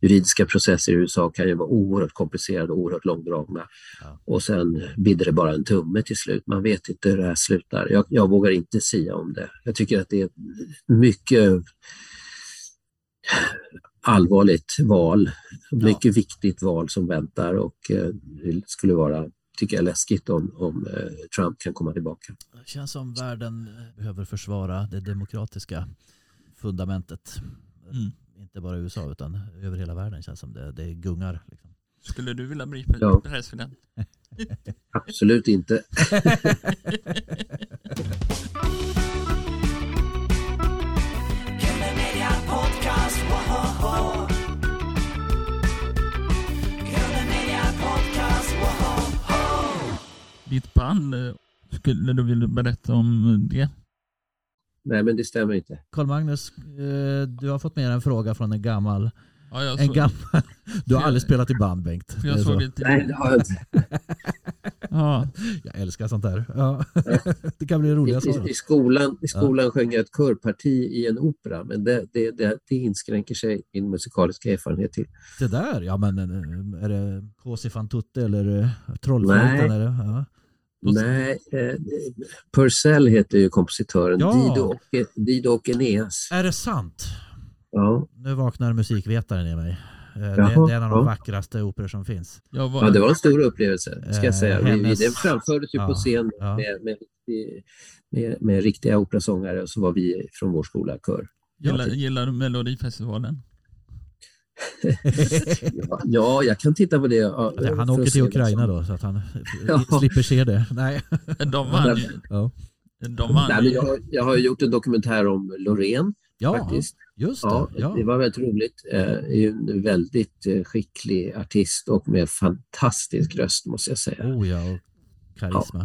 C: juridiska processer i USA kan ju vara oerhört komplicerade och oerhört långdragna.
B: Ja.
C: Och sen bidde det bara en tumme till slut. Man vet inte hur det här slutar. Jag, jag vågar inte sia om det. Jag tycker att det är mycket allvarligt val. Mycket viktigt val som väntar och det skulle vara, tycker jag, läskigt om, om eh, Trump kan komma tillbaka.
B: Det känns som världen behöver försvara det demokratiska fundamentet.
A: Mm.
B: inte bara i USA utan över hela världen känns som det, det gungar. Liksom.
A: Skulle du vilja bli
C: Ja.
A: president?
C: Absolut inte.
D: Killer Media Podcast, woho!
A: Ditt band, eh, skulle du vilja berätta om det?
C: Nej, men det stämmer inte.
B: Karl Magnus, eh, du har fått med en fråga från en gammal,
A: Ja, jag,
B: en
A: så,
B: gammal Du har
A: Jag-
B: aldrig spelat i band Bengt.
A: jag såg
B: så.
A: det
C: Nej, det har jag inte.
A: ja,
B: Jag älskar sånt där. Ja. det kan bli roliga
C: I,
B: svar.
C: i, skolan, I skolan sjöng jag ett körparti i en opera, men det, det, det, det inskränker sig min musikaliska erfarenhet till.
B: Det där, ja men eh, är det H.C. van Tutte eller Trollflöjten?
C: Nej.
B: Det? Ja.
C: Nej, eh, Purcell heter ju kompositören,
B: Ja.
C: Dido, och, Dido och Eneas.
B: Är det sant?
C: Ja,
B: Nu vaknar musikvetaren i mig. Eh, Det,
C: Jaha,
B: det är en av de
C: ja.
B: vackraste operor som finns.
A: jag var,
C: ja, det var en stor upplevelse, ska jag säga.
B: Eh,
C: Vi,
B: hennes-
C: vi, den framfördes ju
B: Ja,
C: på scen
B: ja.
C: med, med, med, med riktiga operasångare och så var vi från vår skola kör.
A: gillar, gillar du Melodifestivalen?
C: Ja, ja, jag kan titta på det. ja,
B: Han åker till Ukraina
C: som-
B: då så att han
C: Ja.
B: slipper se det. Nej.
A: De vann ju.
B: Ja,
A: De vann
C: Nej, jag, jag har ju gjort en dokumentär om Loreen
B: ja
C: faktiskt.
B: just det.
C: Ja,
B: Ja.
C: Det var väldigt roligt. Eh, är ju en väldigt eh, skicklig artist och med fantastisk röst måste jag säga.
B: Oh ja, och karisma.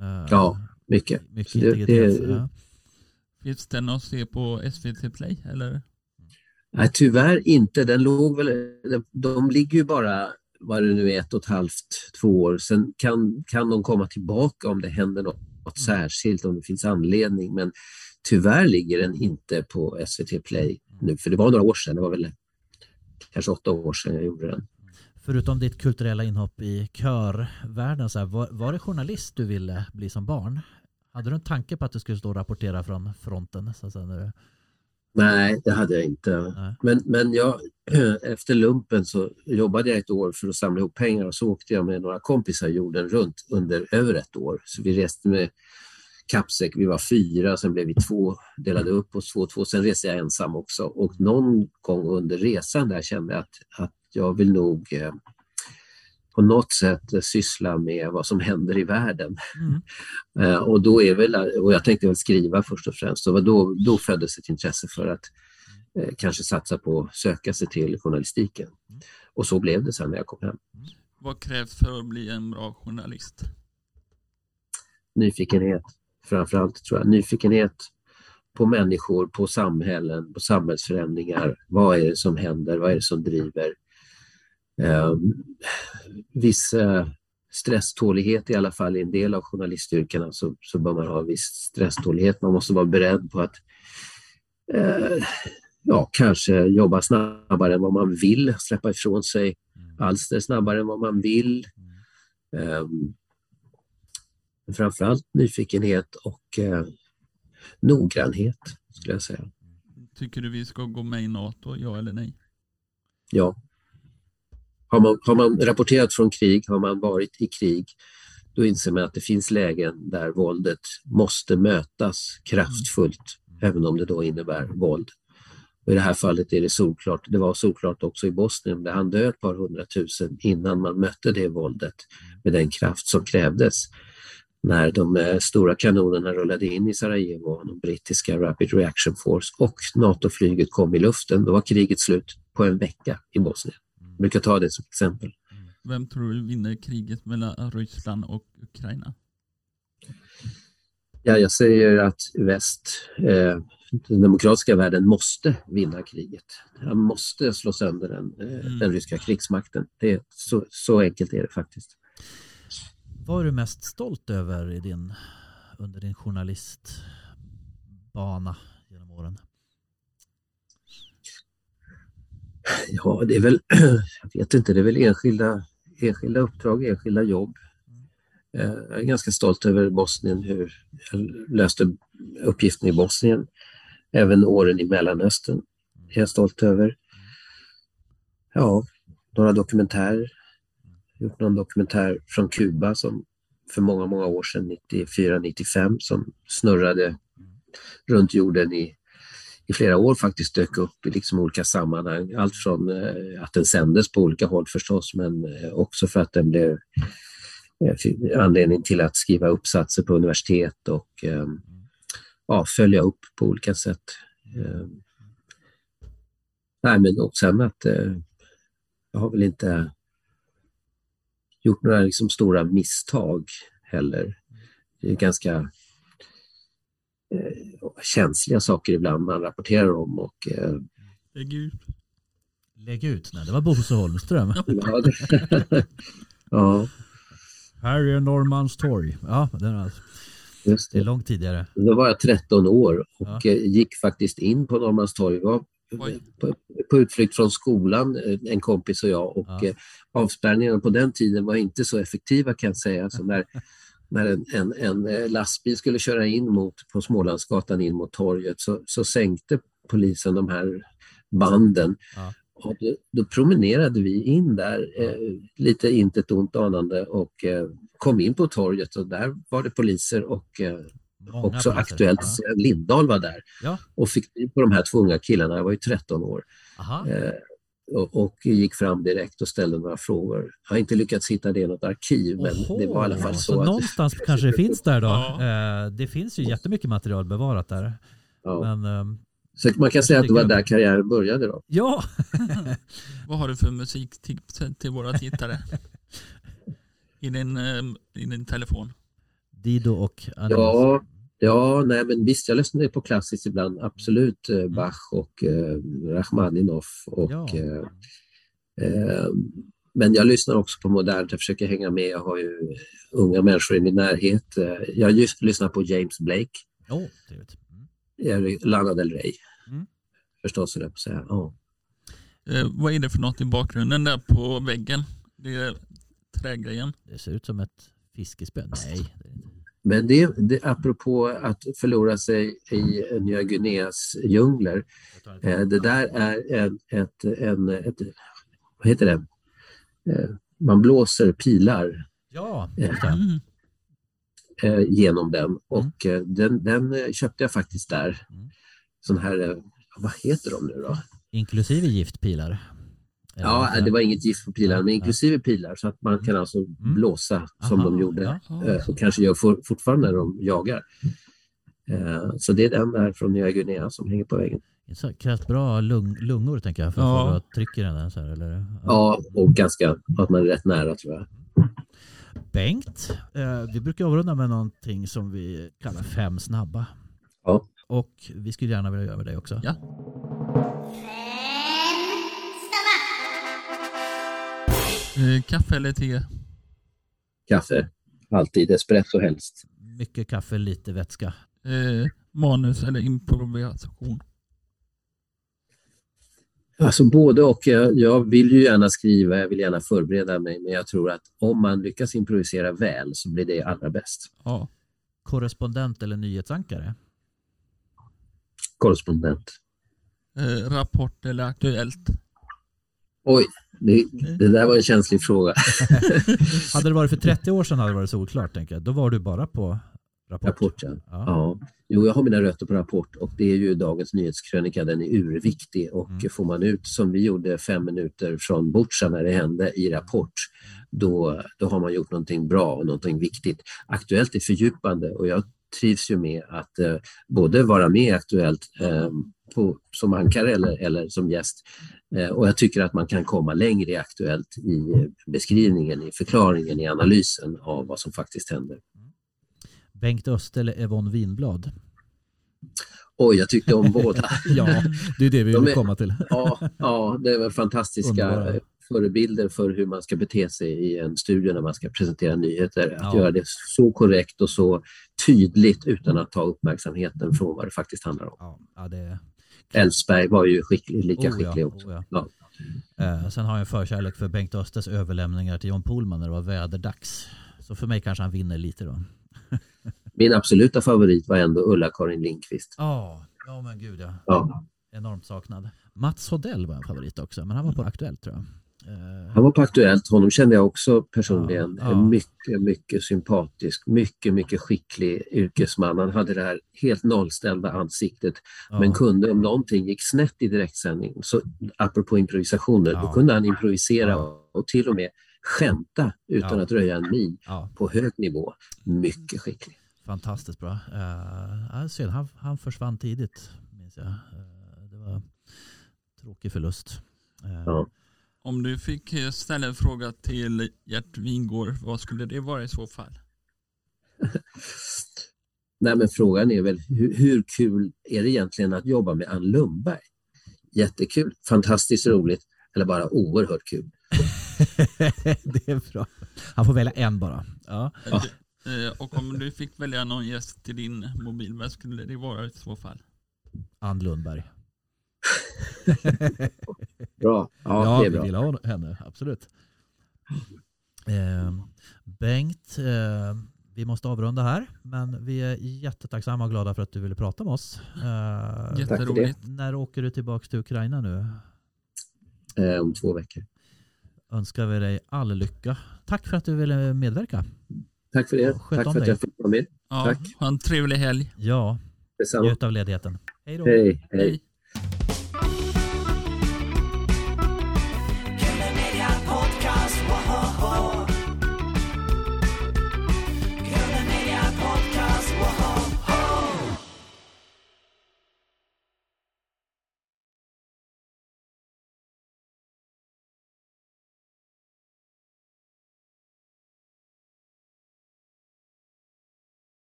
B: Eh,
C: Ja, mycket.
B: Mycket
C: det- det-
B: ja.
A: Finns den att se på SVT Play eller?
C: Nej, tyvärr inte. Den låg väl, de, ligger ju bara, vad det nu är, ett och ett halvt, två år. Sen kan, kan de komma tillbaka om det händer något, något särskilt, om det finns anledning. Men tyvärr ligger den inte på SVT Play nu, för det var några år sedan. Det var väl kanske åtta år sedan jag gjorde den.
B: Förutom ditt kulturella inhopp i körvärlden, så här, var, var det journalist du ville bli som barn? Hade du en tanke på att du skulle stå och rapportera från fronten? Så att säga, när du...
C: Nej, det hade jag inte.
B: Nej.
C: Men, men jag, efter lumpen så jobbade jag ett år för att samla ihop pengar och så åkte jag med några kompisar jorden runt under över ett år. Så vi reste med kappsäck, vi var fyra, sen blev vi två, delade upp oss två och två, sen reste jag ensam också. Och någon gång under resan där kände jag att, att jag vill nog eh, på något sätt syssla med vad som händer i världen.
B: Mm.
C: Eh, och, då är väl, och jag tänkte väl skriva först och främst. Och då, då föddes ett intresse för att eh, kanske satsa på att söka sig till journalistiken. Och så blev det sen när jag kom hem.
A: Vad krävs för att bli en bra journalist?
C: Nyfikenhet, framförallt tror jag. Nyfikenhet på människor, på samhällen, på samhällsförändringar. Vad är det som händer? Vad är det som driver? Eh, viss eh, stresstålighet i alla fall i en del av journalistyrkena så, så bör man ha en viss stresstålighet. Man måste vara beredd på att eh, ja, kanske jobba snabbare än vad man vill, släppa ifrån sig alster snabbare än vad man vill. Um, framförallt nyfikenhet och eh, noggrannhet skulle jag säga.
A: Tycker du vi ska gå med i NATO, ja eller nej?
C: Ja. Har man, har man rapporterat från krig, har man varit i krig, då inser man att det finns lägen där våldet måste mötas kraftfullt, även om det då innebär våld. Och I det här fallet är det solklart, det var solklart också i Bosnien, där han död ett par hundratusen innan man mötte det våldet med den kraft som krävdes. När de eh, stora kanonerna rullade in i Sarajevo, och de brittiska Rapid Reaction Force och NATO-flyget kom i luften, då var kriget slut på en vecka i Bosnien. Brukar ta det som exempel.
A: Vem tror du vinner kriget mellan Ryssland och Ukraina?
C: Ja, jag säger att väst, eh, den demokratiska världen måste vinna kriget. Han måste slå sönder den, eh,
A: Mm.
C: den ryska krigsmakten. Det är, så, så enkelt är det faktiskt.
B: Vad är du mest stolt över i din, under din journalistbana genom åren?
C: Ja, det är väl, jag vet inte, det är väl enskilda, enskilda uppdrag, enskilda jobb. Eh, Jag är ganska stolt över Bosnien, hur jag löste uppgiften i Bosnien. Även åren i Mellanöstern är jag stolt över. Ja, några dokumentärer. Gjort någon dokumentär från Kuba som för många, många år sedan, 94-95, som snurrade runt jorden i, i flera år faktiskt dök upp i liksom olika sammanhang. Allt från eh, att den sändes på olika håll förstås, men eh, också för att den blev eh, anledning till att skriva uppsatser på universitet och eh, ja, följa upp på olika sätt. Eh, nej, men och sen att eh, jag har väl inte gjort några liksom stora misstag heller. Det är ganska känsliga saker ibland man rapporterar om och eh,
A: Lägg ut.
B: Lägg ut, nej det var Bosse Holmström.
C: ja, det, ja,
B: Här är Norrmalmstorg. Ja, den är,
C: just
B: det är
C: det.
B: långt tidigare.
C: Då var jag 13 år och
B: Ja.
C: eh, gick faktiskt in på Norrmalmstorg. Var på, på utflykt från skolan, eh, en kompis och jag. Och
B: Ja.
C: eh, avspärrningarna på den tiden var inte så effektiva kan jag säga. Så när, när en, en, en eh, lastbil skulle köra in mot, på Smålandsgatan in mot torget så, så sänkte polisen de här banden.
B: Ja.
C: Och då, då promenerade vi in där, eh, lite intet ont anande och eh, kom in på torget och där var det poliser och eh, också
B: poliser.
C: aktuellt.
B: Ja.
C: Lindahl var där
B: Ja.
C: och fick på de här två unga killarna. Jag var ju 13 år
B: Aha.
C: Eh, och, gick fram direkt och ställde några frågor. Jag har inte lyckats hitta det i något arkiv, men
B: Oho.
C: det var i alla fall så.
B: Så
C: att,
B: någonstans kanske det finns där då.
A: Ja.
B: Eh, Det finns ju jättemycket material bevarat där.
C: ja.
B: Men ehm,
C: Så man kan säga att det var där karriären började. Då.
B: ja,
A: Vad har du för musiktips till våra tittare? I din, eh, I din telefon?
B: Dido och Anis.
C: Ja, ja nej, men visst, jag lyssnade på klassiskt ibland. Absolut eh, Bach och eh, Rachmaninoff. Och,
B: Ja.
C: eh, eh, men jag lyssnar också på modernt. Jag försöker hänga med. Jag har ju unga människor i min närhet. Eh, Jag just lyssnar på James Blake.
B: Trevligt. Mm.
C: Lana Del Rey.
B: Mm.
C: Förstås, höll jag på att säga. Ja.
A: Eh, vad är det för något i bakgrunden där på väggen? Det är trägrejen.
B: Det ser ut som ett fiskespö. Nej.
C: Men det, det, apropå att förlora sig i Nya Guineas djungler. Eh, det där är en, ett, en, ett, vad heter det? Eh, man blåser pilar
B: Ja,
C: eh.
A: Mm.
C: genom den och eh, den, den köpte jag faktiskt där.
B: Mm.
C: Sån här, vad heter de nu då?
B: Inklusive giftpilar.
C: Ja, det var inget gift på pilarna, men
B: Ja.
C: inklusive pilar så att man kan alltså blåsa som
B: Aha,
C: de gjorde
B: ja.
C: eh, och kanske gör for, fortfarande när de jagar. Eh, Så det är den där från Nya Guinea som hänger på väggen.
B: Krävs bra lung, lungor tänker jag för att
A: Ja.
B: få tryck i den. Där, så här, eller?
C: Ja, och ganska, att man är rätt nära tror jag.
B: Bengt, eh, vi brukar avrunda med någonting som vi kallar fem snabba.
C: Ja.
B: Och vi skulle gärna vilja göra det också.
A: Ja. Kaffe eller te?
C: Kaffe, alltid espresso helst.
B: Mycket kaffe, lite vätska.
A: Eh, manus eller improvisation?
C: Alltså både och. Jag, jag vill ju gärna skriva, jag vill gärna förbereda mig, men jag tror att om man lyckas improvisera väl så blir det allra bäst.
A: Ja.
B: Korrespondent eller nyhetsankare?
C: Korrespondent.
A: Eh, rapport eller aktuellt?
C: Oj, det, det där var en känslig fråga.
B: Hade det varit för 30 år sedan hade det varit solklart tänker jag. Då var du bara på Rapport.
C: Rapport, ja.
B: Ja.
C: ja. Jo, jag har mina rötter på Rapport och det är ju dagens nyhetskrönika. Den är urviktig och
B: Mm.
C: får man ut som vi gjorde fem minuter från Butja när det hände i Rapport, då, då har man gjort någonting bra och någonting viktigt. Aktuellt är fördjupande och jag trivs ju med att eh, både vara med i Aktuellt eh, på, som ankare eller, eller som gäst eh, och jag tycker att man kan komma längre i Aktuellt i beskrivningen, i förklaringen, i analysen av vad som faktiskt händer.
B: Bengt Öst eller Evon Winblad?
C: Oj, jag tyckte om båda.
B: Ja, det är det vi
C: De
B: vill
C: är-
B: komma till.
C: Ja, ja det är väl fantastiska
B: Underbara.
C: förebilder för hur man ska bete sig i en studio när man ska presentera nyheter. Att
B: Ja.
C: göra det så korrekt och så tydligt utan att ta uppmärksamheten från vad det faktiskt handlar om.
B: Ja, det
C: Elfsberg var ju skicklig, lika
B: Oh ja,
C: skicklig också.
B: oh ja. Eh, sen har jag en förkärlek för Bengt Östers överlämningar till John Pohlman när det var väderdags. Så för mig kanske han vinner lite då.
C: Min absoluta favorit var ändå Ulla-Karin Lindqvist.
B: Ja, ja men gud ja.
C: Ja.
B: Enormt saknad. Mats Hodell var en favorit också, men han var på Aktuellt tror jag.
C: Han var på Aktuellt, honom kände jag också personligen.
B: Ja, ja.
C: En mycket, mycket sympatisk, mycket, mycket skicklig yrkesman. Han hade det här helt nollställda ansiktet
B: ja,
C: men kunde om någonting gick snett i direktsändning, så apropå improvisationer, då kunde han improvisera och till och med skämta utan att röja en min på hög nivå. Mycket skicklig.
B: fantastiskt bra. Uh, synd, han, han försvann tidigt, minns jag. Eh, det var tråkig förlust.
C: Ja.
A: Om du fick eh, ställa en fråga till Gert Wingård, vad skulle det vara i så fall?
C: Nej, men frågan är väl hur, hur kul är det egentligen att jobba med Ann Lundberg? Jättekul, fantastiskt roligt eller bara oerhört kul.
B: det är bra. Han får välja en bara. Ja.
C: Ja.
A: Eh, Och om du fick välja någon gäst till din mobil, vad skulle det vara i så fall?
B: Ann Lundberg.
C: Bra, ja,
B: Ja,
C: det är
B: vi
C: bra.
B: vill ha henne, absolut. Eh, Bengt, eh, vi måste avrunda här, men vi är jättetacksamma och glada för att du ville prata med oss. Eh,
A: Jätteroligt.
B: när åker du tillbaka till Ukraina nu?
C: Eh, om två veckor.
B: Önskar vi dig all lycka. Tack för att du ville medverka.
C: Tack för det.
B: Sköt
C: Tack för att
B: dig.
C: jag fick vara med.
A: Ja,
C: Tack.
A: ha en trevlig helg.
B: Ja, njut av ledigheten. Hej då.
C: Hej, hej.
A: Hej.